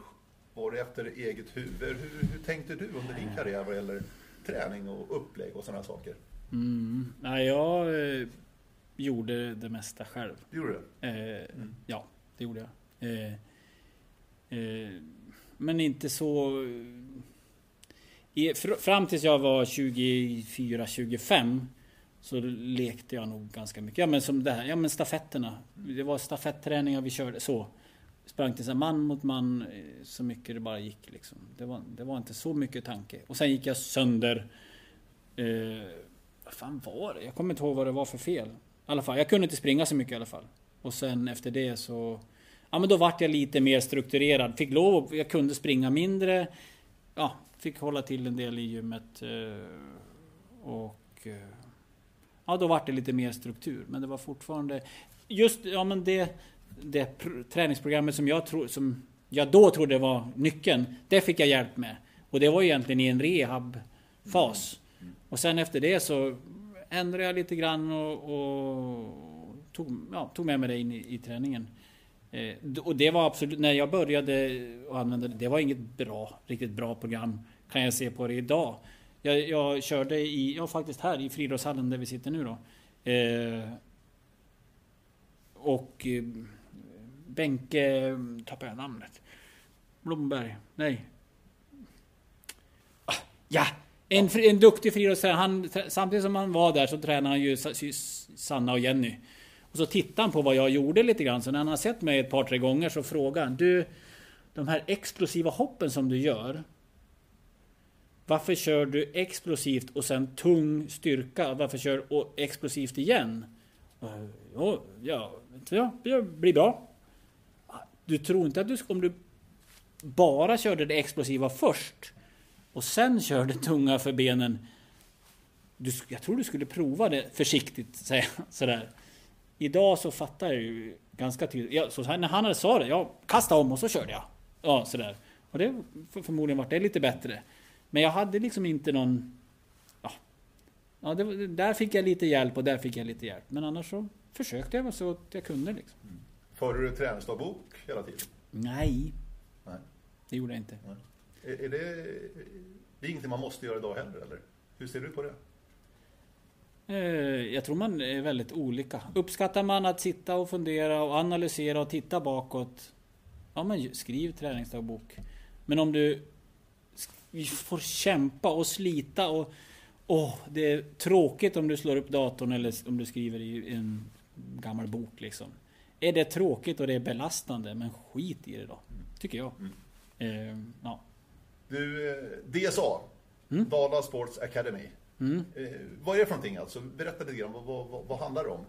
var det efter eget huvud? Hur, hur tänkte du under din karriär vad gäller träning och upplägg och sådana saker? Mm. Nej, jag eh, gjorde det mesta själv. Du gjorde det? Eh, mm. Ja, det gjorde jag. Eh, eh men inte så... I, fram tills jag var 24-25 så lekte jag nog ganska mycket. Ja men som det här, ja men stafetterna. Det var stafetträningar vi körde så sprang till man mot man eh, så mycket det bara gick. Liksom. Det, var, det var inte så mycket tanke. Och sen gick jag sönder. Eh, vad fan var det? Jag kommer inte ihåg vad det var för fel. I alla fall, jag kunde inte springa så mycket i alla fall. Och sen efter det så... Ja men då vart jag lite mer strukturerad. Fick lov, jag kunde springa mindre. Ja, fick hålla till en del i gymmet. Eh, och... Eh, ja, då vart det lite mer struktur. Men det var fortfarande... Just, ja men det det träningsprogrammet som jag, tro, som jag då trodde var nyckeln, det fick jag hjälp med. Och det var egentligen i en rehabfas. Och sen efter det så ändrade jag lite grann och, och tog, ja, tog med mig det in i, i träningen. Eh, och det var absolut, när jag började använda det, det var inget bra, riktigt bra program. Kan jag se på det idag. Jag, jag körde i, ja faktiskt här i friidrottshallen där vi sitter nu då. Eh, och eh, Benke... Tappar jag namnet? Blomberg? Nej. Ah, ja! En, en duktig friidrottstränare. Samtidigt som han var där så tränade han ju Sanna och Jenny. Och så tittade han på vad jag gjorde lite grann. Så när han har sett mig ett par tre gånger så frågar han. Du, de här explosiva hoppen som du gör. Varför kör du explosivt och sen tung styrka? Varför kör du explosivt igen? Ja, ja, ja, det blir bra. Du tror inte att du, om du bara körde det explosiva först och sen körde tunga för benen. Du, jag tror du skulle prova det försiktigt, säga, sådär. Idag så fattar jag ju ganska tydligt. Ja, så när han hade sa det, jag kastade om och så körde jag. Ja, sådär. Och det förmodligen vart det lite bättre. Men jag hade liksom inte någon... Ja, ja det, där fick jag lite hjälp och där fick jag lite hjälp. Men annars så försökte jag så att jag kunde. Liksom. Mm. Förde du träningsdagbok hela tiden? Nej. Nej. Det gjorde jag inte. Är, är, det, det är ingenting man måste göra idag heller, eller? Hur ser du på det? Eh, jag tror man är väldigt olika. Uppskattar man att sitta och fundera och analysera och titta bakåt. Ja men skriv träningsdagbok. Men om du får kämpa och slita och åh, det är tråkigt om du slår upp datorn eller om du skriver i en gammal bok liksom. Är det tråkigt och det är belastande, men skit i det då. Tycker jag. Mm. Eh, ja. Du, eh, DSA, mm? Dala Sports Academy. Mm. Eh, vad är det för någonting alltså? Berätta lite grann, vad, vad, vad handlar det om?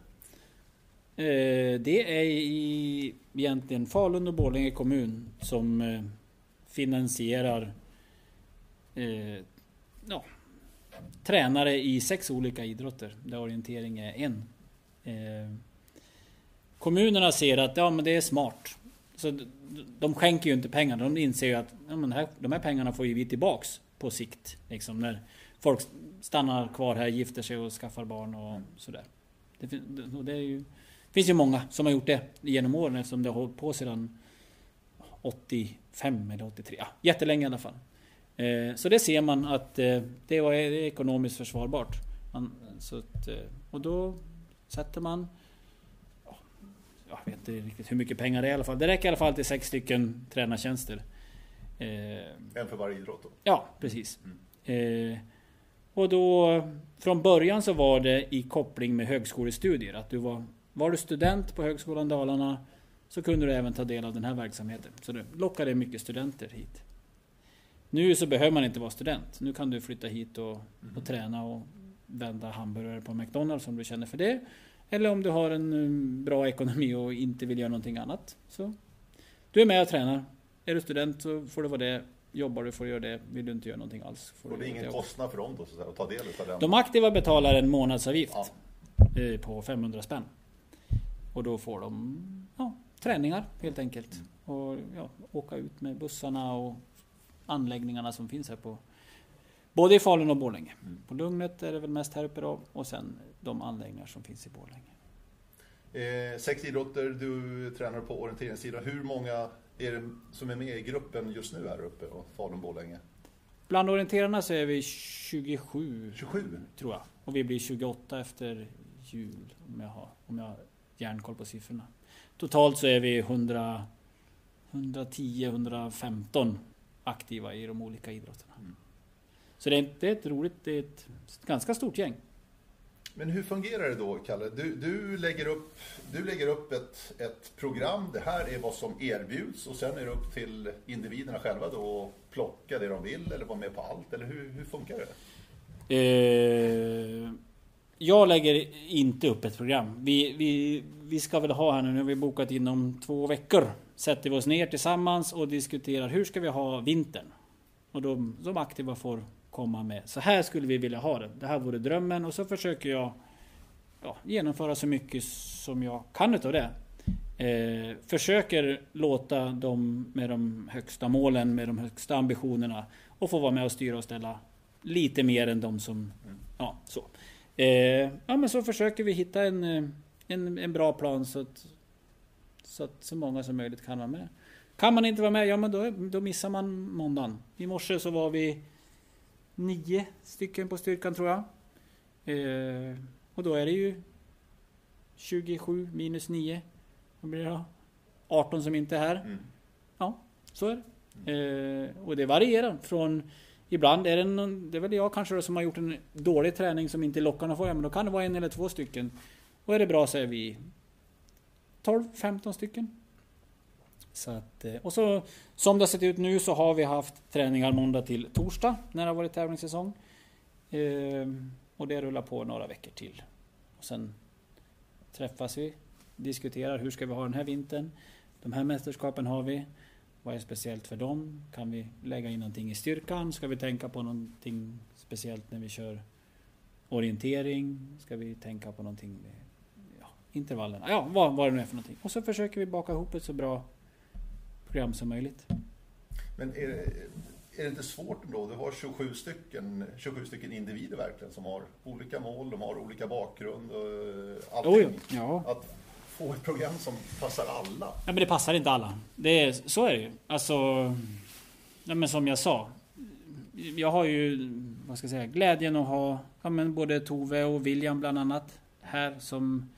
Eh, det är i, egentligen Falun och Borlänge kommun som eh, finansierar eh, ja, tränare i sex olika idrotter, där orientering är en. Eh, kommunerna ser att ja, men det är smart. Så de skänker ju inte pengar. De inser ju att ja, men här, de här pengarna får ju vi tillbaks på sikt. Liksom när folk stannar kvar här, gifter sig och skaffar barn och sådär. Det, det, är ju, det finns ju många som har gjort det genom åren eftersom det har hållit på sedan 85 eller 83. Ja, jättelänge i alla fall. Eh, så det ser man att eh, det var ekonomiskt försvarbart. så att, eh, och då sätter man jag vet inte riktigt hur mycket pengar det är i alla fall. Det räcker i alla fall till sex stycken tränartjänster. en för varje idrott då? Ja, precis. Mm. och då från början så var det i koppling med högskolestudier. Att du var, var du student på Högskolan Dalarna så kunde du även ta del av den här verksamheten. Så det lockade mycket studenter hit. Nu så behöver man inte vara student. Nu kan du flytta hit och, mm. och träna och vända hamburgare på McDonalds om du känner för det. Eller om du har en um, bra ekonomi och inte vill göra någonting annat. Så du är med och tränar. Är du student så får du vara det. Jobbar du får du göra det. Vill du inte göra någonting alls. Får och det är ingen kostnad för dem då så att, ta del av den? De aktiva betalar en månadsavgift ja. Eh, på 500 spänn. Och då får de ja, träningar helt enkelt. Mm. Och ja, åka ut med bussarna och anläggningarna som finns här på Både i Falun och Borlänge. Mm. På Lugnet är det väl mest här uppe då och sen de anläggningar som finns i Borlänge. Eh, sex idrotter, du tränar på orienteringssidan. Hur många är det som är med i gruppen just nu här uppe och Falun-Borlänge? Bland orienterarna så är vi 27, 27 tror jag. Och vi blir 28 efter jul om jag har, om jag har järnkoll på siffrorna. Totalt så är vi 100, 110-115 aktiva i de olika idrotterna. Mm. Så det är, det är ett roligt, det är ett ganska stort gäng. Men hur fungerar det då, Kalle? Du, du lägger upp, du lägger upp ett, ett program. Det här är vad som erbjuds och sen är det upp till individerna själva då att plocka det de vill eller vara med på allt. Eller hur, hur funkar det? Eh, jag lägger inte upp ett program. Vi, vi, vi ska väl ha här nu, nu har vi bokat inom två veckor. Sätter vi oss ner tillsammans och diskuterar hur ska vi ha vintern? Och de, de aktiva får komma med. Så här skulle vi vilja ha det. Det här vore drömmen och så försöker jag ja, genomföra så mycket som jag kan utav det. Eh, försöker låta dem med de högsta målen, med de högsta ambitionerna och få vara med och styra och ställa lite mer än de som... Ja, så. Eh, ja, men så försöker vi hitta en, eh, en, en bra plan så att, så att så många som möjligt kan vara med. Kan man inte vara med, ja men då, då missar man måndagen. I morse så var vi nio stycken på styrkan tror jag. Eh, och då är det ju 27 minus 9. Vad blir det då? 18 som inte är här. Mm. Ja, så är det. Eh, och det varierar från Ibland är det, någon, det är väl jag kanske då som har gjort en dålig träning som inte lockarna får, men då kan det vara en eller två stycken. Och är det bra så är vi 12-15 stycken. Så att, eh, och så som det har sett ut nu så har vi haft träningar måndag till torsdag när det har varit tävlingssäsong. Ehm, och det rullar på några veckor till. Och sen träffas vi, diskuterar hur ska vi ha den här vintern. De här mästerskapen har vi. Vad är speciellt för dem? Kan vi lägga in någonting i styrkan? Ska vi tänka på någonting speciellt när vi kör orientering? Ska vi tänka på någonting med intervallerna? Ja, vad, vad det nu är för någonting. Och så försöker vi baka ihop ett så bra program som möjligt. Men är det, är det inte svårt ändå? Du har 27 stycken, 27 stycken individer verkligen som har olika mål, de har olika bakgrund och allting. Oh, ja. Att få ett program som passar alla. Ja, men det passar inte alla. Det är, så är det ju. Alltså, ja, men som jag sa. Jag har ju, vad ska jag säga, glädjen att ha ja, men både Tove och William bland annat här som...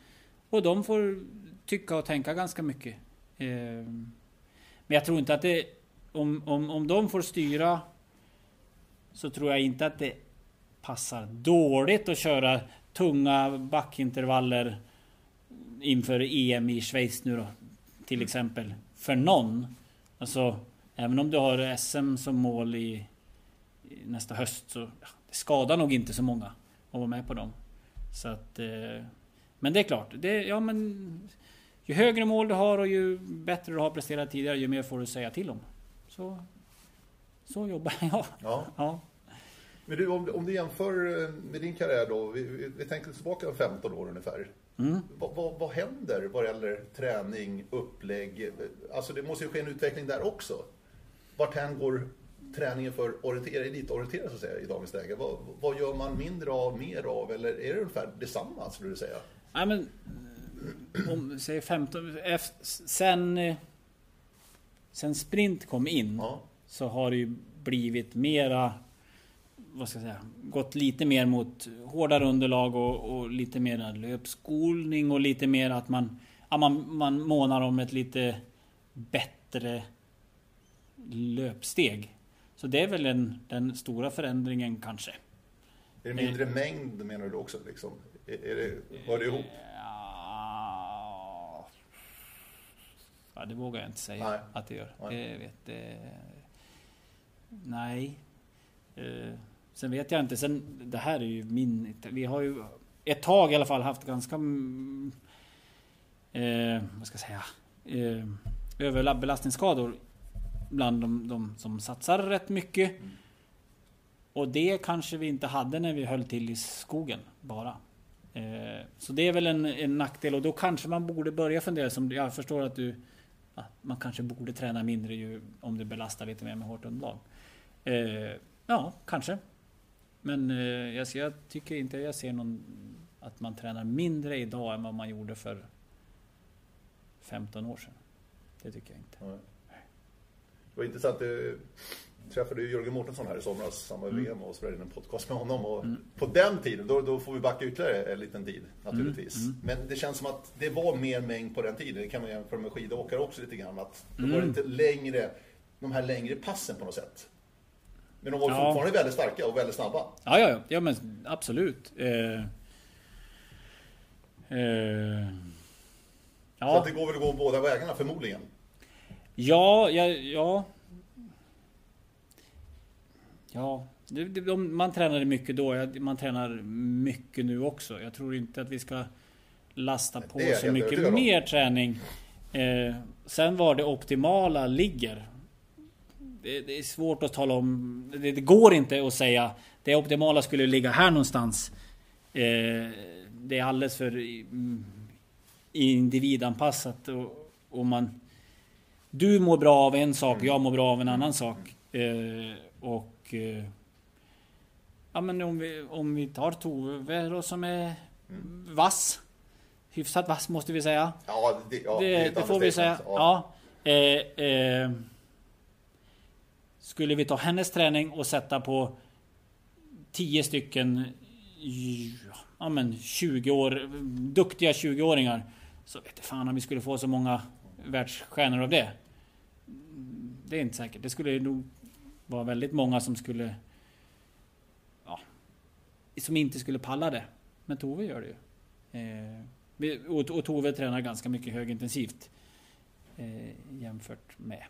Och de får tycka och tänka ganska mycket. Eh, men jag tror inte att det... Om, om, om de får styra så tror jag inte att det passar dåligt att köra tunga backintervaller inför EM i Schweiz nu då. Till exempel. För någon. Alltså, även om du har SM som mål i, i nästa höst så ja, det skadar nog inte så många att vara med på dem. Så att... Eh, men det är klart. Det, ja, men, ju högre mål du har och ju bättre du har presterat tidigare, ju mer får du säga till om. Så, så jobbar jag. Ja. ja. Men du, om, om du jämför eh, med din karriär då, vi, vi, vi tänker tillbaka 15 år ungefär. Mm. Vad, vad, vad, händer vad gäller träning, upplägg? Alltså det måste ju ske en utveckling där också. Vart hän går träningen för orientera, elitorienterare så att säga i dagens läge? Vad, vad, gör man mindre av, mer av? Eller är det ungefär detsamma skulle du säga? Nej men... Om, säg 15... Sen... Sen sprint kom in Ja. så har det ju blivit mera... Vad ska jag säga? Gått lite mer mot hårdare underlag och, och lite mer löpskolning och lite mer att man... Ja, man, man månar om ett lite bättre löpsteg. Så det är väl den, den stora förändringen kanske. Är det mindre mängd menar du också? Liksom? Är, det, hör det ihop? Ja, det vågar jag inte säga Nej. att det gör. Nej. Det vet, det, nej. Eh, sen vet jag inte. Sen, det här är ju min... Vi har ju ett tag i alla fall haft ganska... mm, Eh, vad ska jag säga? Eh, överbelastningsskador bland de, de som satsar rätt mycket. Mm. Och det kanske vi inte hade när vi höll till i skogen bara. Eh, så det är väl en, en nackdel och då kanske man borde börja fundera som jag förstår att du ja, Man kanske borde träna mindre ju om du belastar lite mer med hårt underlag. Eh, ja, kanske. Men eh, jag, ser- jag tycker inte jag ser någon att man tränar mindre idag än vad man gjorde för 15 år sedan. Det tycker jag inte. Det var intressant. Eh, Träffade ju Jörgen Mårtensson här i somras, samma Mm. VM och spelade in en podcast med honom. Och På den tiden, då, då får vi backa ytterligare en liten tid naturligtvis. Mm. Men det känns som att det var mer mängd på den tiden. Det kan man jämföra med skidåkare också lite grann. Att Mm. var det inte längre, de här längre passen på något sätt. Men de var Ja. fortfarande väldigt starka och väldigt snabba. Ja, ja, ja, ja men absolut. Eh, eh, Så ja. att det går väl att gå båda vägarna förmodligen. Ja, ja, ja. Ja, det, det, de, man tränade mycket då. Man tränar mycket nu också. Jag tror inte att vi ska lasta på så mycket mer träning. Eh, sen var det optimala ligger. Det, det är svårt att tala om. Det, det går inte att säga det optimala skulle ligga här någonstans. Eh, det är alldeles för mm, individanpassat. Och, och man, du mår bra av en sak, Mm. jag mår bra av en annan sak. Eh, och... Eh, ja men om vi, om vi tar Tove då som är Mm. vass. Hyfsat vass måste vi säga. Ja, det, ja, det ett det får vi säga. understatement. Ja. Eh, eh, skulle vi ta hennes träning och sätta på 10 stycken ja, men 20 år, duktiga 20-åringar. Så vet fan om vi skulle få så många världsstjärnor av det. Det är inte säkert. Det skulle nog vara väldigt många som skulle... Ja, som inte skulle palla det. Men Tove gör det ju. Eh, och, och Tove tränar ganska mycket högintensivt. eh, jämfört med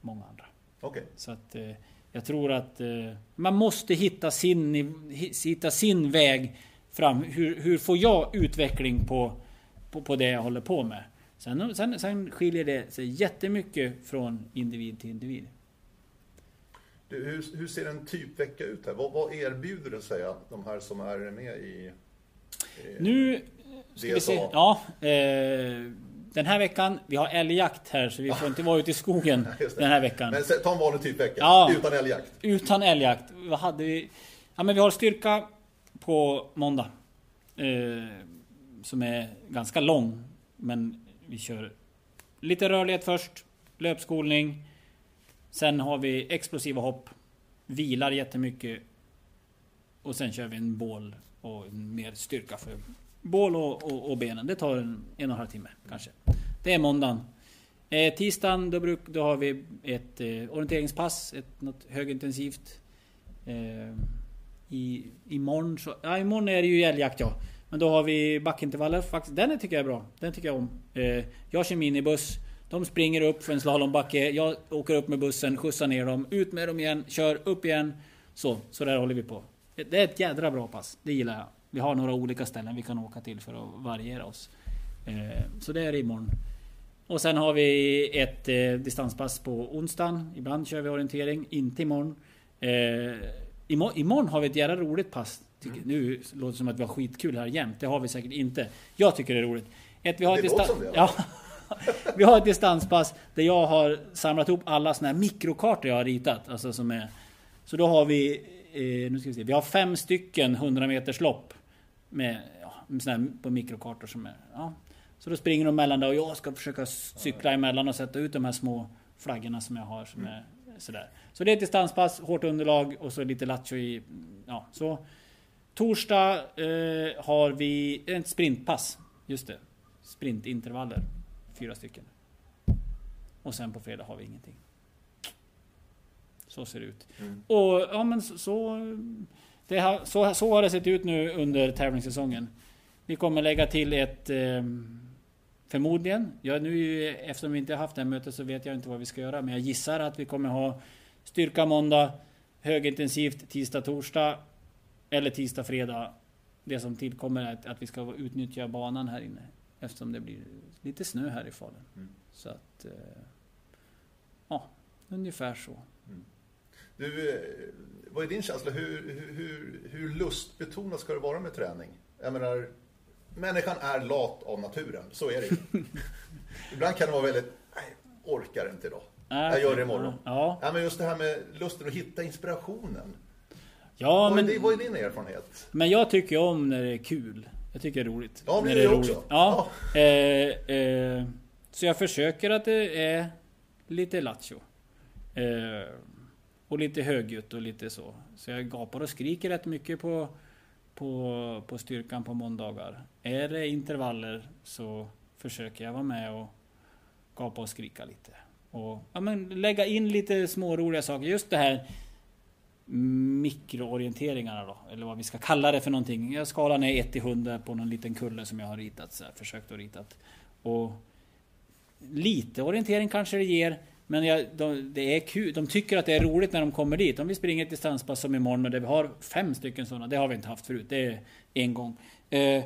många andra. Okej. Så att eh, jag tror att eh, man måste hitta sin, hi- hitta sin väg fram. Hur, hur får jag utveckling på, på, på det jag håller på med? Sen, sen, sen skiljer det sig jättemycket från individ till individ. Du, hur, hur ser en typvecka ut här? Vad, vad erbjuder det sig de här som är med i... i Nu ska vi se. DSA? Ja, eh, den här veckan, vi har älgjakt här så vi får inte vara ute i skogen den här veckan. Men ta en vanlig typvecka, Ja. utan älgjakt. Utan älgjakt. Vad hade vi? Ja men vi har styrka på måndag. Eh, som är ganska lång. Men vi kör lite rörlighet först. Löpskolning. Sen har vi explosiva hopp. Vilar jättemycket. Och sen kör vi en bål och mer styrka för bål och, och, och benen. Det tar en, en och en halv timme kanske. Det är måndagen. Eh, tisdagen då, bruk, då har vi ett eh, orienteringspass, ett, något högintensivt. Eh, i, imorgon, så, ja, imorgon är det ju älgjakt ja. Men då har vi backintervaller faktiskt. Den tycker jag är bra. Den tycker jag om. Eh, jag kör minibuss. De springer upp för en slalombacke. Jag åker upp med bussen, skjutsar ner dem, ut med dem igen, kör upp igen. Så, så där håller vi på. Det är ett jädra bra pass. Det gillar jag. Vi har några olika ställen vi kan åka till för att variera oss. Eh, så det är det imorgon. Och sen har vi ett eh, distanspass på onsdagen. Ibland kör vi orientering, inte imorgon. Eh, imorgon, imorgon har vi ett jävla roligt pass. Tycker, Nu låter det som att vi har skitkul här jämt. Det har vi säkert inte. Jag tycker det är roligt. Ett, vi har Det ett låter som det, ja. Vi har ett distanspass där jag har samlat ihop alla såna här mikrokartor jag har ritat. Alltså som är, så då har vi, eh, nu ska vi se, vi har fem stycken 100 meters lopp. Med, ja, med såna här på mikrokartor som är, ja. Så då springer de mellan där och jag ska försöka cykla emellan och sätta ut de här små flaggorna som jag har som är sådär. Så det är ett distanspass, hårt underlag och så lite lattjo i, ja så. Torsdag eh, har vi ett sprintpass. Just det. Sprintintervaller. Fyra stycken. Och sen på fredag har vi ingenting. Så ser det ut. Mm. Och ja men så, så, har, så, så har det sett ut nu under tävlingssäsongen. Vi kommer lägga till ett eh, Förmodligen. Ja, nu, eftersom vi inte har haft det här mötet så vet jag inte vad vi ska göra. Men jag gissar att vi kommer ha styrka måndag, högintensivt tisdag, torsdag. Eller tisdag, fredag. Det som tillkommer är att, att vi ska utnyttja banan här inne. Eftersom det blir lite snö här i Falun. Mm. Så att... Eh, ja, ungefär så. Du, eh, vad är din känsla? Hur, hur, hur, lustbetonat ska det vara med träning? Jag menar, människan är lat av naturen, så är det. Ibland kan det vara väldigt, nej, orkar inte idag. Jag gör det imorgon. Ja, Ja, men just det här med lusten att hitta inspirationen. ja vad, är men, det, vad är din erfarenhet? men jag tycker om när det är kul. Jag tycker det är roligt. Ja, men när det är också. roligt. Ja. Eh, eh, så jag försöker att det är lite lattjo. Eh, och lite högljutt och lite så. Så jag gapar och skriker rätt mycket på, på, på styrkan på måndagar. Är det intervaller så försöker jag vara med och gapa och skrika lite. Och ja, men lägga in lite små roliga saker. Just det här mikroorienteringarna då, eller vad vi ska kalla det för någonting. Skalan är 1 till 100 på någon liten kulle som jag har ritat, så här, försökt att rita. Och lite orientering kanske det ger, men jag, de, det är kul. De tycker att det är roligt när de kommer dit. Om vi springer ett distanspass som imorgon och där vi har fem stycken sådana, det har vi inte haft förut. Det är en gång. Eh,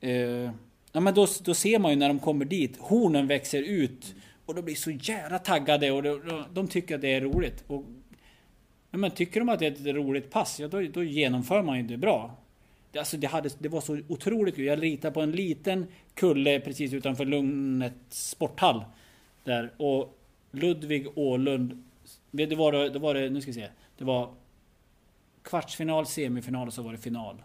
eh, ja, men då, då ser man ju när de kommer dit, hornen växer ut. Och de blir så jävla taggade och de, de, de tycker att det är roligt. Och Ja, men tycker de att det är ett roligt pass, ja då, då genomför man ju det bra. Det, alltså det, hade, det var så otroligt kul. Jag ritade på en liten kulle precis utanför Lugnet sporthall. Där. Och Ludvig Åhlund. Det var, det var det, nu ska vi se. Det var kvartsfinal, semifinal och så var det final.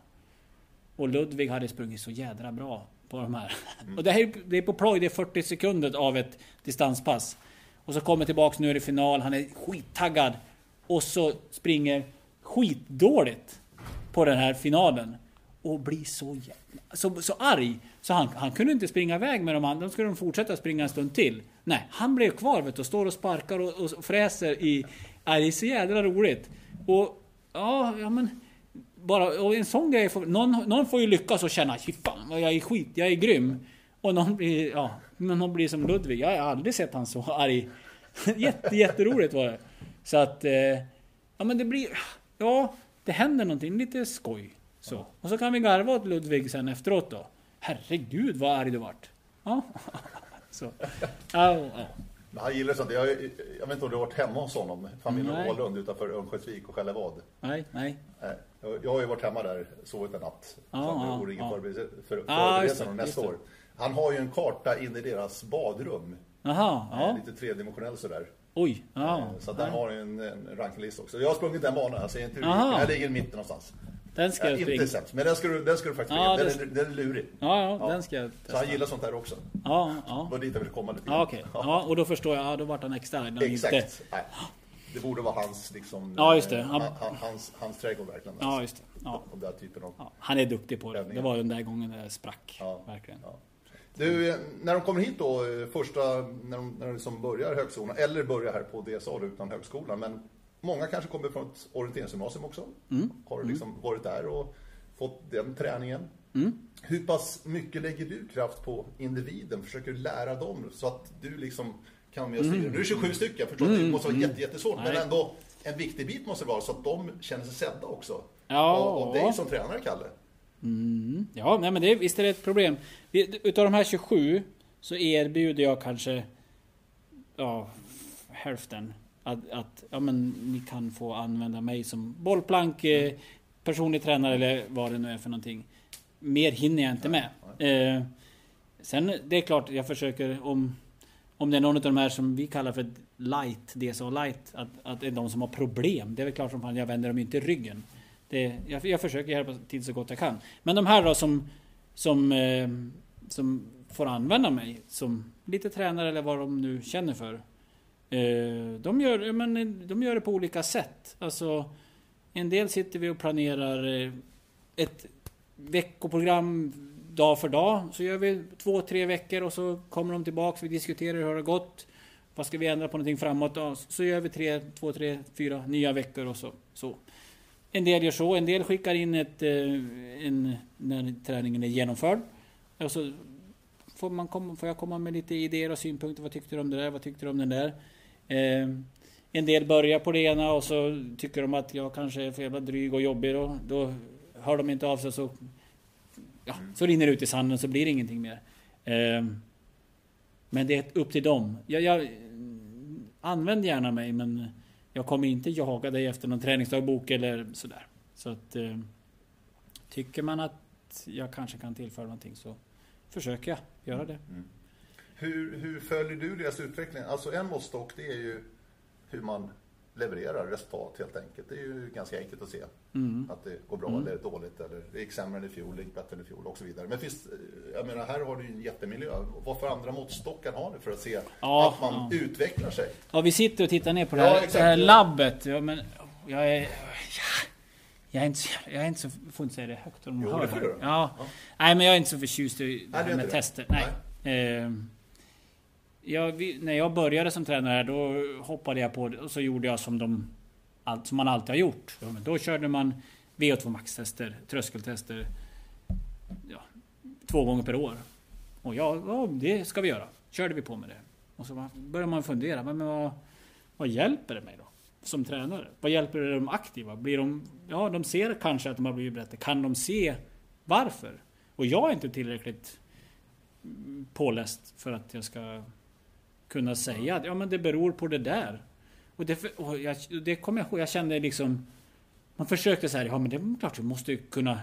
Och Ludvig hade sprungit så jädra bra på de här. Och det här är- det är på ploj, det är 40 sekunder av ett distanspass. Och så kommer tillbaks, nu är det final, han är skittaggad. Och så springer skitdåligt på den här finalen. Och blir så jävla, så, så arg. Så han, han kunde inte springa iväg med de andra. Då skulle de fortsätta springa en stund till. Nej, han blev kvar vet du, och står och sparkar och, och fräser i... Äh, det är så jädra roligt. Och ja, ja men... Bara, och en sån grej, får, någon, någon får ju lyckas och känna Fy fan, vad jag är skit, jag är grym. Och någon blir, ja, Någon blir som Ludvig. Jag har aldrig sett han så arg. Jätte, jätteroligt var det. Så att... Eh, ja men det blir... Ja, det händer någonting. Lite skoj. Så. Och så kan vi garva åt Ludvig sen efteråt då. Herregud vad arg du vart. Ja. så. Ja, ja. Men han gillar sånt. Jag, jag vet inte om du har varit hemma hos honom. Familjen Nej. Ålund utanför Örnsköldsvik och Skällevad. Nej, nej. Jag har ju varit hemma där, sovit en natt. Ja, det vore ingen ja. förberedelse för förberedelsen det, om nästa år. Han har ju en karta in i deras badrum. Jaha, ja. Lite tredimensionell sådär. Oj, ja. Så där har ju en, en rankinglista också. Jag har sprungit den banan, jag säger inte hur Aha. mycket. Jag ligger i mitten någonstans. Den ska Ja, jag inte springa. sämst, men den ska du, den ska du faktiskt Ja. Den, det- är, den är lurig. Ja, ja, Ja. den ska jag Så testa. han gillar sånt där också. Ja, ja. Det var dit jag ville komma lite Ja, okej. Ja, och då förstår jag. Ja, då vart han han Exakt. inte... Nej. Det borde vara hans, liksom, Ja, just det. eh, Han- han, hans, hans trädgård verkligen. Ja, just det. Ja. Den typen av... Ja, han är duktig på det. Det var den där gången det sprack. Ja. Verkligen. Ja. Du, när de kommer hit då, eh, första, när de, när de liksom börjar högskolan, eller börjar här på DSA utan högskolan, men många kanske kommer från ett orienteringsgymnasium också. Mm. Har liksom varit där och fått den träningen. Mm. Hur pass mycket lägger du kraft på individen? Försöker du lära dem så att du liksom kan med och styra? Nu är det 27 stycken, förstår att det måste vara jätte, jättesvårt, men Mm. Nej. ändå en viktig bit måste det vara så att de känner sig sedda också. Ja. Av, av dig som tränare, Kalle. Ja, nej, men det, visst är det ett problem. Utav de här 27 så erbjuder jag kanske ja, hälften. Att, att ja, men ni kan få använda mig som bollplank, eh, personlig tränare eller vad det nu är för någonting. Mer hinner jag inte med. Eh, sen, det är klart, jag försöker om om det är någon av de här som vi kallar för light, DSA light, att, att det är de som har problem. Det är väl klart som fan, jag vänder dem inte ryggen. Det, jag, jag försöker hjälpa till så gott jag kan. Men de här då som, som, eh, som får använda mig som lite tränare eller vad de nu känner för. Eh, de, gör, men, de gör det på olika sätt. Alltså, en del sitter vi och planerar eh, ett veckoprogram dag för dag. Så gör vi två, tre veckor och så kommer de tillbaks. Vi diskuterar hur det har gått. Vad ska vi ändra på någonting framåt? Så gör vi tre, två, tre, fyra nya veckor och så. så. En del gör så. En del skickar in ett, eh, en, när träningen är genomförd. Och så får, man komma, får jag komma med lite idéer och synpunkter. Vad tyckte du om det där? Vad tyckte du om den där? Eh, en del börjar på det ena och så tycker de att jag kanske är för jävla dryg och jobbig. Då, då hör de inte av sig så, ja, så rinner det ut i sanden så blir det ingenting mer. Eh, men det är upp till dem. Jag, jag, använd gärna mig men jag kommer inte jaga dig efter någon träningsdagbok eller sådär. Så att eh, Tycker man att jag kanske kan tillföra någonting så försöker jag göra det. Mm. Hur, hur följer du deras utveckling? Alltså en måttstock det är ju hur man levererar resultat helt enkelt. Det är ju ganska enkelt att se Mm. att det går bra eller dåligt eller det gick sämre än i fjol, det gick bättre än i fjol och så vidare. Men finns, jag menar här har du ju en jättemiljö. Vad för andra måttstockar har du för att se Ja, att man ja. utvecklar sig? Ja, vi sitter och tittar ner på det Ja, här, exakt, det här ja. labbet. Ja, men jag är... Jag är inte så, jag är inte så... Får inte säga det högt om de Jo, hör det du. Ja. Nej, men jag är inte så förtjust i det här är med tester. Nej. Ehm, jag, vi, när jag började som tränare då hoppade jag på det och så gjorde jag som, de, allt, som man alltid har gjort. Ja, men då körde man VO2 max-tester, tröskeltester, ja, två gånger per år. Och ja, ja, det ska vi göra. Körde vi på med det. Och så började man fundera, men vad, vad hjälper det mig då? Som tränare? Vad hjälper det de aktiva? Blir de, ja, de ser kanske att de har blivit bättre. Kan de se varför? Och jag är inte tillräckligt påläst för att jag ska kunna säga att ja, men det beror på det där. Och det, och jag, det kommer jag ihåg, jag kände liksom... Man försökte så här, ja men det är klart vi måste ju kunna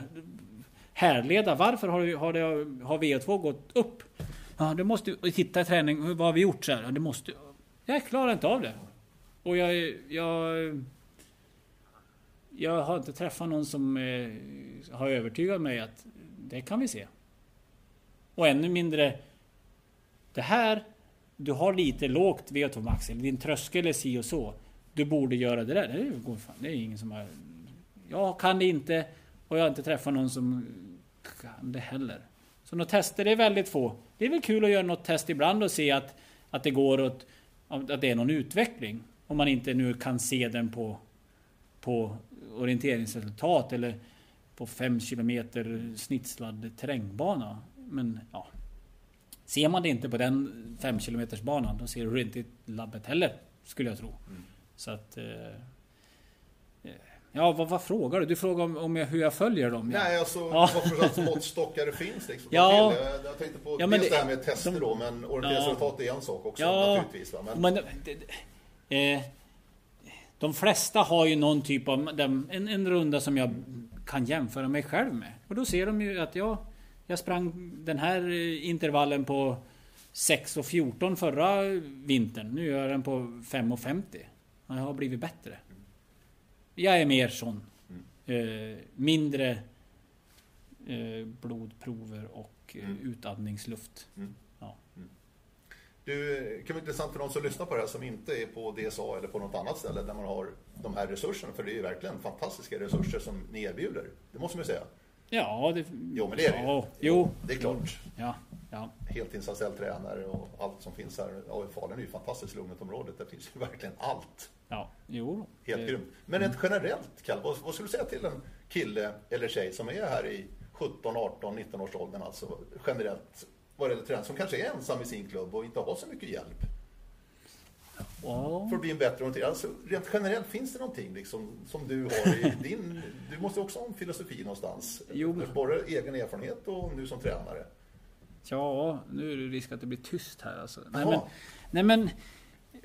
härleda varför har, har, det, har VO2 gått upp? Ja, du måste ju titta i träning, vad har vi gjort så här? Ja, det måste, jag klarar inte av det. Och jag, jag, jag har inte träffat någon som eh, har övertygat mig att det kan vi se. Och ännu mindre, det här, du har lite lågt VO2 max, eller din tröskel är si och så. Du borde göra det där. Det går fan, det är ingen som har... Jag kan det inte och jag har inte träffat någon som kan det heller. Så några tester är väldigt få. Det är väl kul att göra något test ibland och se att, att det går åt... Att det är någon utveckling. Om man inte nu kan se den på, på orienteringsresultat eller på 5 kilometer snitslad terrängbana. Men ja. Ser man det inte på den 5 km banan, då ser du inte i labbet heller. Skulle jag tro. Mm. Så att... Eh, ja, vad, vad frågar du? Du frågar om, om jag, hur jag följer dem? Nej, alltså Ja. vad för måttstockar det finns liksom. Ja. Jag, jag tänkte på Ja, men dels det- det här med tester de- då, men orienteringsresultat är en sak också Ja. naturligtvis. Va? Men, Men, det, det, eh, de flesta har ju någon typ av en, en runda som jag kan jämföra mig själv med. Och då ser de ju att jag, jag sprang den här eh, intervallen på 6.14 förra vintern. Nu gör jag den på 5.50. Och Jag har blivit bättre. Jag är mer sån. Eh, mindre eh, blodprover och eh, Mm. utandningsluft. Du, det kan vara intressant för de som lyssnar på det här som inte är på DSA eller på något annat ställe där man har de här resurserna. För det är ju verkligen fantastiska resurser som ni erbjuder. Det måste man ju säga. Ja, det... Jo, men det är det ju. ja, Jo. Det är klart. Ja, ja. Heltidsanställd tränare och allt som finns här. Ja, Falun är ju fantastiskt lugnt området. Det finns ju verkligen allt. Ja, jo. Helt Det- grymt. Men ett generellt, Kalle, vad, vad skulle du säga till en kille eller tjej som är här i 17, 18, 19 års åldern, alltså generellt vad det gäller träning, som kanske är ensam i sin klubb och inte har så mycket hjälp Ja. för att bli en bättre orienterad. Alltså, rent generellt, finns det någonting liksom, som du har i din... Du måste också ha en filosofi någonstans. Jo. Både egen erfarenhet och nu som tränare. ja, nu är det risk att det blir tyst här alltså. Nej men, nej men...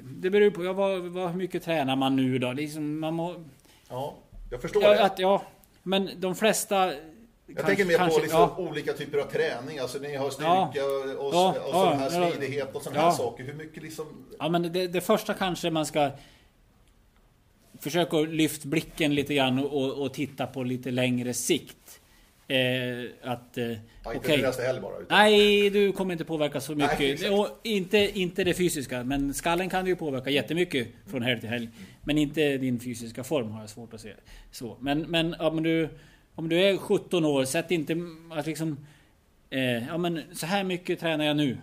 Det beror på, ja, vad, vad, hur mycket tränar man nu då? Liksom, man må, Ja, jag förstår ja, det. att, ja, men de flesta... Jag tänker mer på liksom olika typer av träning, alltså ni har styrka Ja. och, Ja, och ja, sån här ja. smidighet och sådana Ja. här saker. Hur mycket liksom... Ja men det, det första kanske man ska Försöka lyfta blicken lite grann och, och, titta på lite längre sikt. Eh, att... Eh, Ja, inte okej. nästa helg bara. Utan, Nej, du kommer inte påverka så Nej, mycket. exakt. och inte, inte det fysiska, men skallen kan du ju påverka jättemycket från helg till helg. Men inte din fysiska form har jag svårt att se. Så, men men om du, om du är 17 år, sätt inte att liksom... Eh, ja men så här mycket tränar jag nu.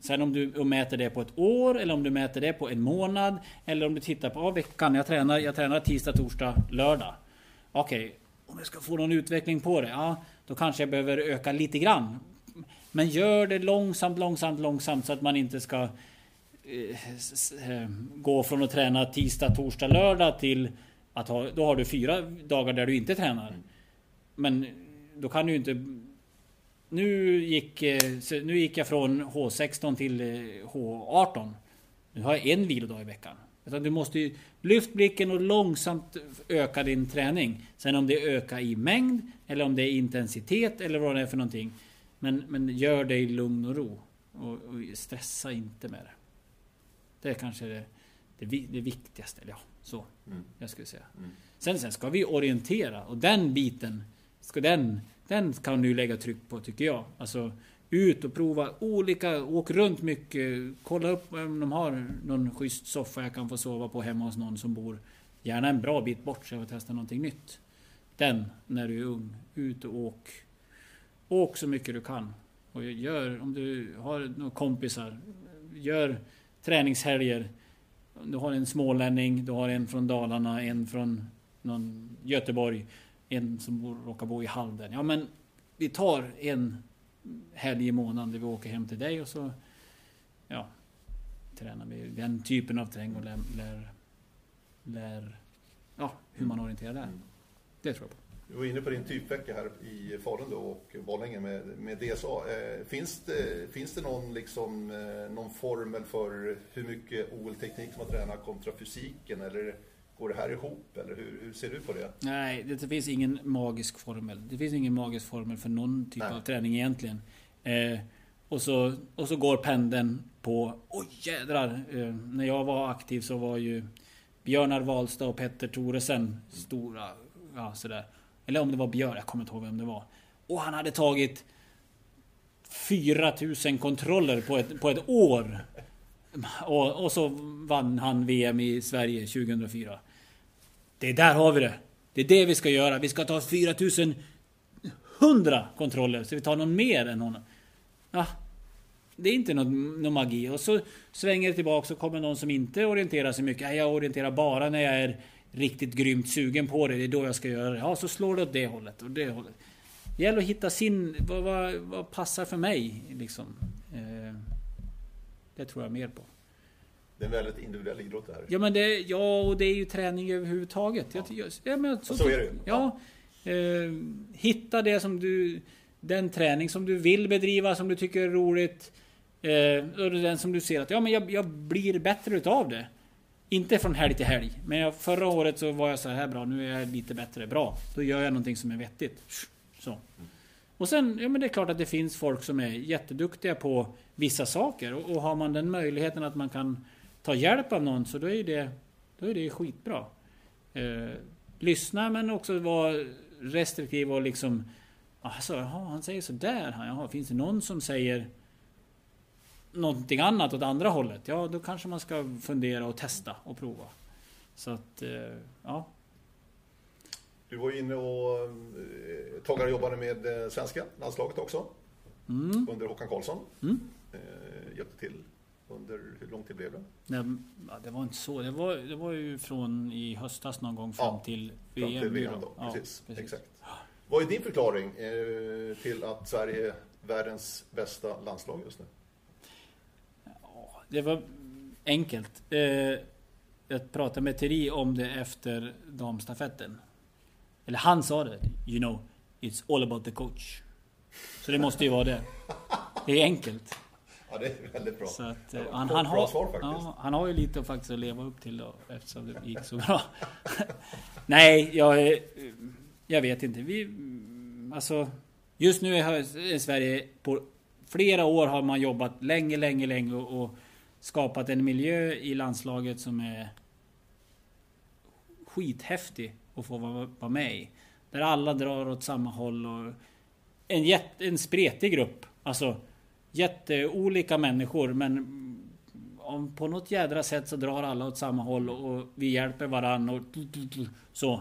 Sen om du mäter det på ett år, eller om du mäter det på en månad, eller om du tittar på ja, veckan. Jag tränar, jag tränar tisdag, torsdag, lördag. Okej, om jag ska få någon utveckling på det, ja, då kanske jag behöver öka lite grann. Men gör det långsamt, långsamt, långsamt så att man inte ska eh, eh, gå från att träna tisdag, torsdag, lördag till att ha, då har du fyra dagar där du inte tränar. Men då kan du ju inte... Nu gick, eh, nu gick jag från H16 till eh, H18. Nu har jag en vilodag i veckan. Utan du måste ju lyft blicken och långsamt öka din träning. Sen om det ökar i mängd eller om det är intensitet eller vad det är för någonting. Men, men gör det i lugn och ro. Och, och stressa inte med det. Det är kanske det, det, det viktigaste. Eller Ja, så. Mm. Jag skulle säga. Mm. Sen, sen ska vi orientera och den biten ska den, den kan du lägga tryck på tycker jag. Alltså ut och prova olika, åk runt mycket, kolla upp om de har någon schysst soffa jag kan få sova på hemma hos någon som bor gärna en bra bit bort så jag får testa någonting nytt. Den, när du är ung, ut och åk. Åk så mycket du kan. Och gör, om du har några kompisar, gör träningshelger. Du har en smålänning, du har en från Dalarna, en från någon Göteborg, en som bor, råkar bo i Halden. Ja men vi tar en helg i månaden där vi åker hem till dig och så ja, tränar vi den typen av träning och lär, lär, lär ja, hur man orienterar där. Mm. Det tror jag på. Du var inne på din typvecka här i Falun då och Borlänge med, med DSA. Eh, finns, det, finns det någon, liksom, eh, någon formel för hur mycket OL-teknik som man tränar kontra fysiken? Eller går det här ihop? Eller hur, hur ser du på det? Nej, det, finns ingen magisk formel. Det finns ingen magisk formel för någon typ Nej. av träning egentligen. Eh, och, så, och så går pendeln på... Oj jädrar! Eh, när jag var aktiv så var ju Björnar Wahlstad och Petter Thoresen stora. Ja, sådär. Eller om det var Björn, jag kommer inte ihåg vem det var. Och han hade tagit 4000 kontroller på ett, på ett år. Och, och så vann han VM i Sverige 2004. Det är där har vi det. Det är det vi ska göra. Vi ska ta 4100 kontroller. Så vi tar någon mer än honom. Ja, det är inte någon, någon magi. Och så svänger det tillbaka så kommer någon som inte orienterar sig mycket. Nej, jag orienterar bara när jag är riktigt grymt sugen på det. Det är då jag ska göra det. Ja, så slår det åt det hållet och det hållet. Det gäller att hitta sin... Vad, vad, vad passar för mig? Liksom. Eh, det tror jag mer på. Det är en väldigt individuell idrott det här. Ja, men det, ja, och det är ju träning överhuvudtaget. Ja. Jag, ja, men, så, så är det ju. Ja. Eh, hitta det som du... Den träning som du vill bedriva, som du tycker är roligt. Eh, och den som du ser att ja, men jag, jag blir bättre utav det. Inte från helg till helg. Men jag, förra året så var jag så här bra, nu är jag lite bättre. Bra. Då gör jag någonting som är vettigt. Så. Och sen, ja men det är klart att det finns folk som är jätteduktiga på vissa saker. Och, och har man den möjligheten att man kan ta hjälp av någon så då är det, då är det skitbra. Eh, lyssna men också vara restriktiv och liksom... Alltså, jaha, han säger sådär. Jaha, finns det någon som säger någonting annat åt andra hållet? Ja, då kanske man ska fundera och testa och prova. Så att, eh, ja. Du var ju inne och eh, Toggar jobbade med eh, svenska landslaget också. Mm. Under Håkan Karlsson. Mm. Hjälpte till under, hur lång tid blev det? Nej, det var inte så. Det var, det var ju från i höstas någon gång fram ja, till VM. Fram till VM då. Ja, precis, precis. Exakt. Vad är din förklaring eh, till att Sverige är världens bästa landslag just nu? Ja, det var enkelt. Eh, jag pratade med Thierry om det efter damstafetten. Eller han sa det. You know, it's all about the coach. Så det måste ju vara det. Det är enkelt. Ja, det är väldigt bra. Så att, ja, han, han, har, svar, ja, han har ju lite faktiskt att leva upp till då, eftersom det gick så bra. Nej, jag, jag vet inte. Vi, alltså, just nu är Sverige på flera år har man jobbat länge, länge, länge och, och skapat en miljö i landslaget som är skithäftig att få vara, med i. Där alla drar åt samma håll och en, jätte, en spretig grupp. Alltså jätteolika människor men om på något jädra sätt så drar alla åt samma håll och vi hjälper varandra och så.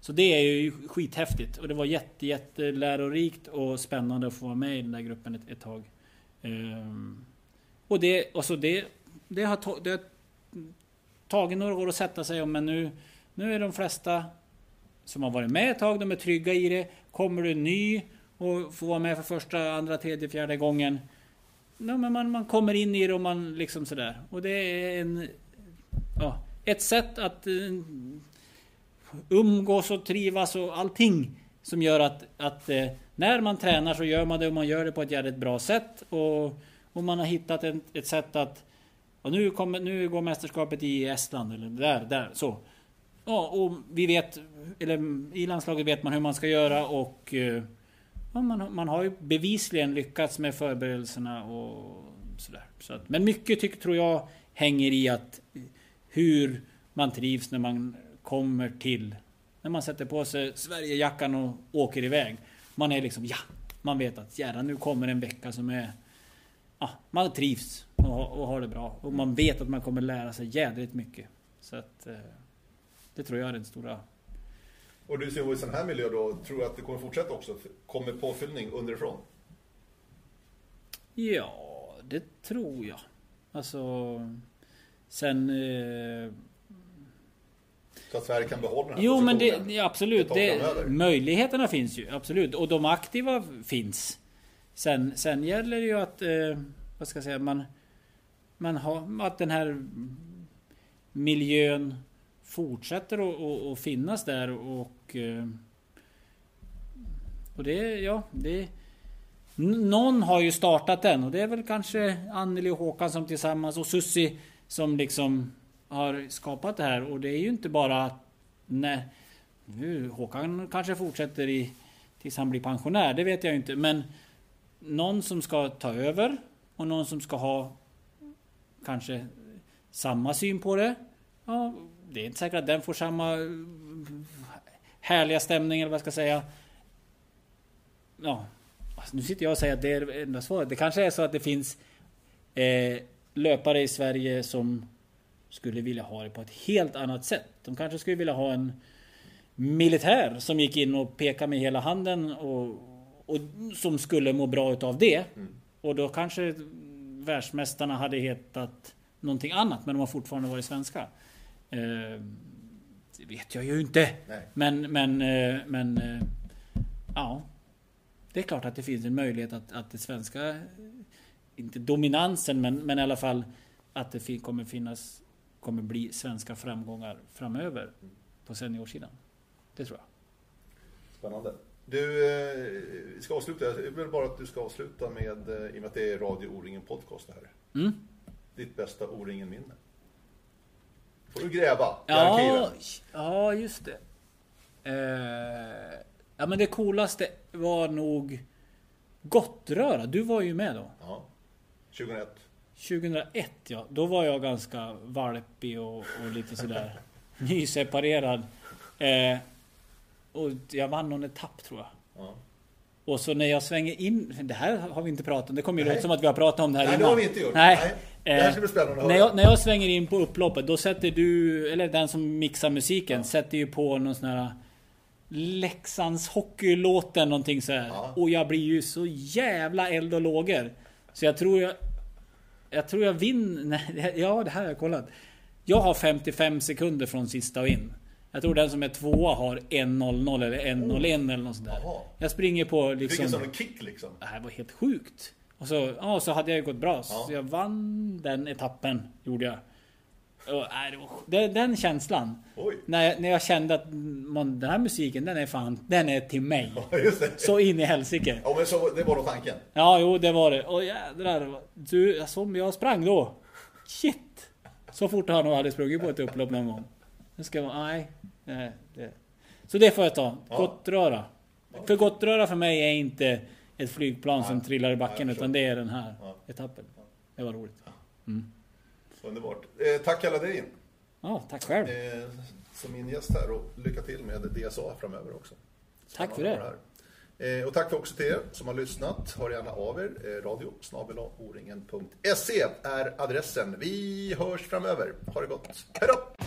Så det är ju skithäftigt och det var jätte, jätte lärorikt och spännande att få vara med i den där gruppen ett, ett tag. Um, och det, och så det, det har, to, det har tagit några år att sätta sig om men nu, nu är de flesta som har varit med ett tag, de är trygga i det. Kommer du ny och får vara med för första, andra, tredje, fjärde gången no, men man, man kommer in i det och man liksom sådär. Och det är en... Ja, ett sätt att eh, umgås och trivas och allting som gör att, att eh, när man tränar så gör man det och man gör det på ett jävligt bra sätt. Och, och man har hittat ett, ett sätt att... Och nu, kommer, nu går mästerskapet i Estland eller där, där, så. Ja, och vi vet, eller i landslaget vet man hur man ska göra och eh, man, man har ju bevisligen lyckats med förberedelserna och sådär. Så att, men mycket tycker, tror jag hänger i att hur man trivs när man kommer till... När man sätter på sig Sverigejackan och åker iväg. Man är liksom, ja! Man vet att jävlar nu kommer en vecka som är... Ja, man trivs och, och har det bra. Och man vet att man kommer lära sig jädrigt mycket. Så att... Eh, det tror jag är den stora och du ser i sån här miljö då, tror du att det kommer fortsätta också? Kommer påfyllning underifrån? Ja, det tror jag. Alltså... Sen... Eh... Så att Sverige kan behålla den här Jo men det, absolut. Det, möjligheterna finns ju, absolut. Och de aktiva finns. Sen, sen gäller det ju att... Eh, vad ska jag säga? Man, man har... Att den här miljön fortsätter att finnas där och... Eh, och det, ja, det... Någon har ju startat den och det är väl kanske Anneli och Håkan som tillsammans och Sussi som liksom har skapat det här och det är ju inte bara... Nej, nu, Håkan kanske fortsätter i, tills han blir pensionär, det vet jag inte men... Någon som ska ta över och någon som ska ha kanske samma syn på det. Ja, det är inte säkert att den får samma eh, härliga stämning eller vad jag ska säga. Ja, alltså, nu sitter jag och säger att det är enda svaret. Det kanske är så att det finns eh, löpare i Sverige som skulle vilja ha det på ett helt annat sätt. De kanske skulle vilja ha en militär som gick in och pekade med hela handen och, och som skulle må bra utav det. Mm. Och då kanske världsmästarna hade hetat någonting annat men de har fortfarande varit svenska. Eh, det vet jag ju inte. Nej. Men, men, eh, men... Eh, ja. Det är klart att det finns en möjlighet att, att det svenska inte dominansen, men, men i alla fall att det kommer finnas, kommer bli svenska framgångar framöver på seniorsidan. Det tror jag. Spännande. Du, eh, ska avsluta. Jag vill bara att du ska avsluta med, i och med att det är Radio O-ringen Podcast det här. Mm. Ditt bästa O-ringen-minne. Får du gräva i Ja, arkiven. ja, just det. Eh, ja, men det coolaste var nog Gottröra. Du var ju med då. Ja. 2001. 2001 ja, då var jag ganska valpig och, och lite sådär nyseparerad. Eh, och jag vann någon etapp tror jag. Ja. Och så när jag svänger in, det här har vi inte pratat om, det kommer ju låta som att vi har pratat om det här Nej, det innan. har vi inte gjort. Nej. Nej. Det här ska bli spännande att när, höra. jag, när jag svänger in på upploppet, då sätter du, eller den som mixar musiken, sätter ju på någon sån här Leksands hockeylåten någonting så här. Ja. Och jag blir ju så jävla eld och lågor. Så jag tror jag... Jag tror jag vinner... Ja, det här har jag kollat. Jag har 55 sekunder från sista och in. Jag tror den som är tvåa har 1.00 eller 1.01 eller något sånt där. Jaha. Jag springer på Du fick liksom... en sån kick liksom. Det här var helt sjukt. Och så, ja, så hade jag ju gått bra. Så Ja. jag vann den etappen. Gjorde jag. Och, nej, det var, det, den känslan. Oj. När jag, när jag kände att man, den här musiken, den är fan, den är till mig. Så in i helsike. Ja, men så, det var då tanken. Ja, jo, det var det. Och jädrar. Du, som jag sprang då. Shit. Så fort har jag nog aldrig sprungit på ett upplopp någon gång. Det ska vara, nej. nej det. Så det får jag ta. Ja. Gottröra. För Gottröra för mig är inte ett flygplan som Nej. trillar i Nej, backen jag utan det är den här Ja. etappen. Det var roligt. Underbart. Eh, tack alla dig Ja, tack själv. eh, som min gäst här och lycka till med DSA framöver också. Tack för det. Eh, och tack också till er som har lyssnat. Hör gärna av er. Eh, radio oringen.se är adressen. Vi hörs framöver. Ha det gott. Hej då!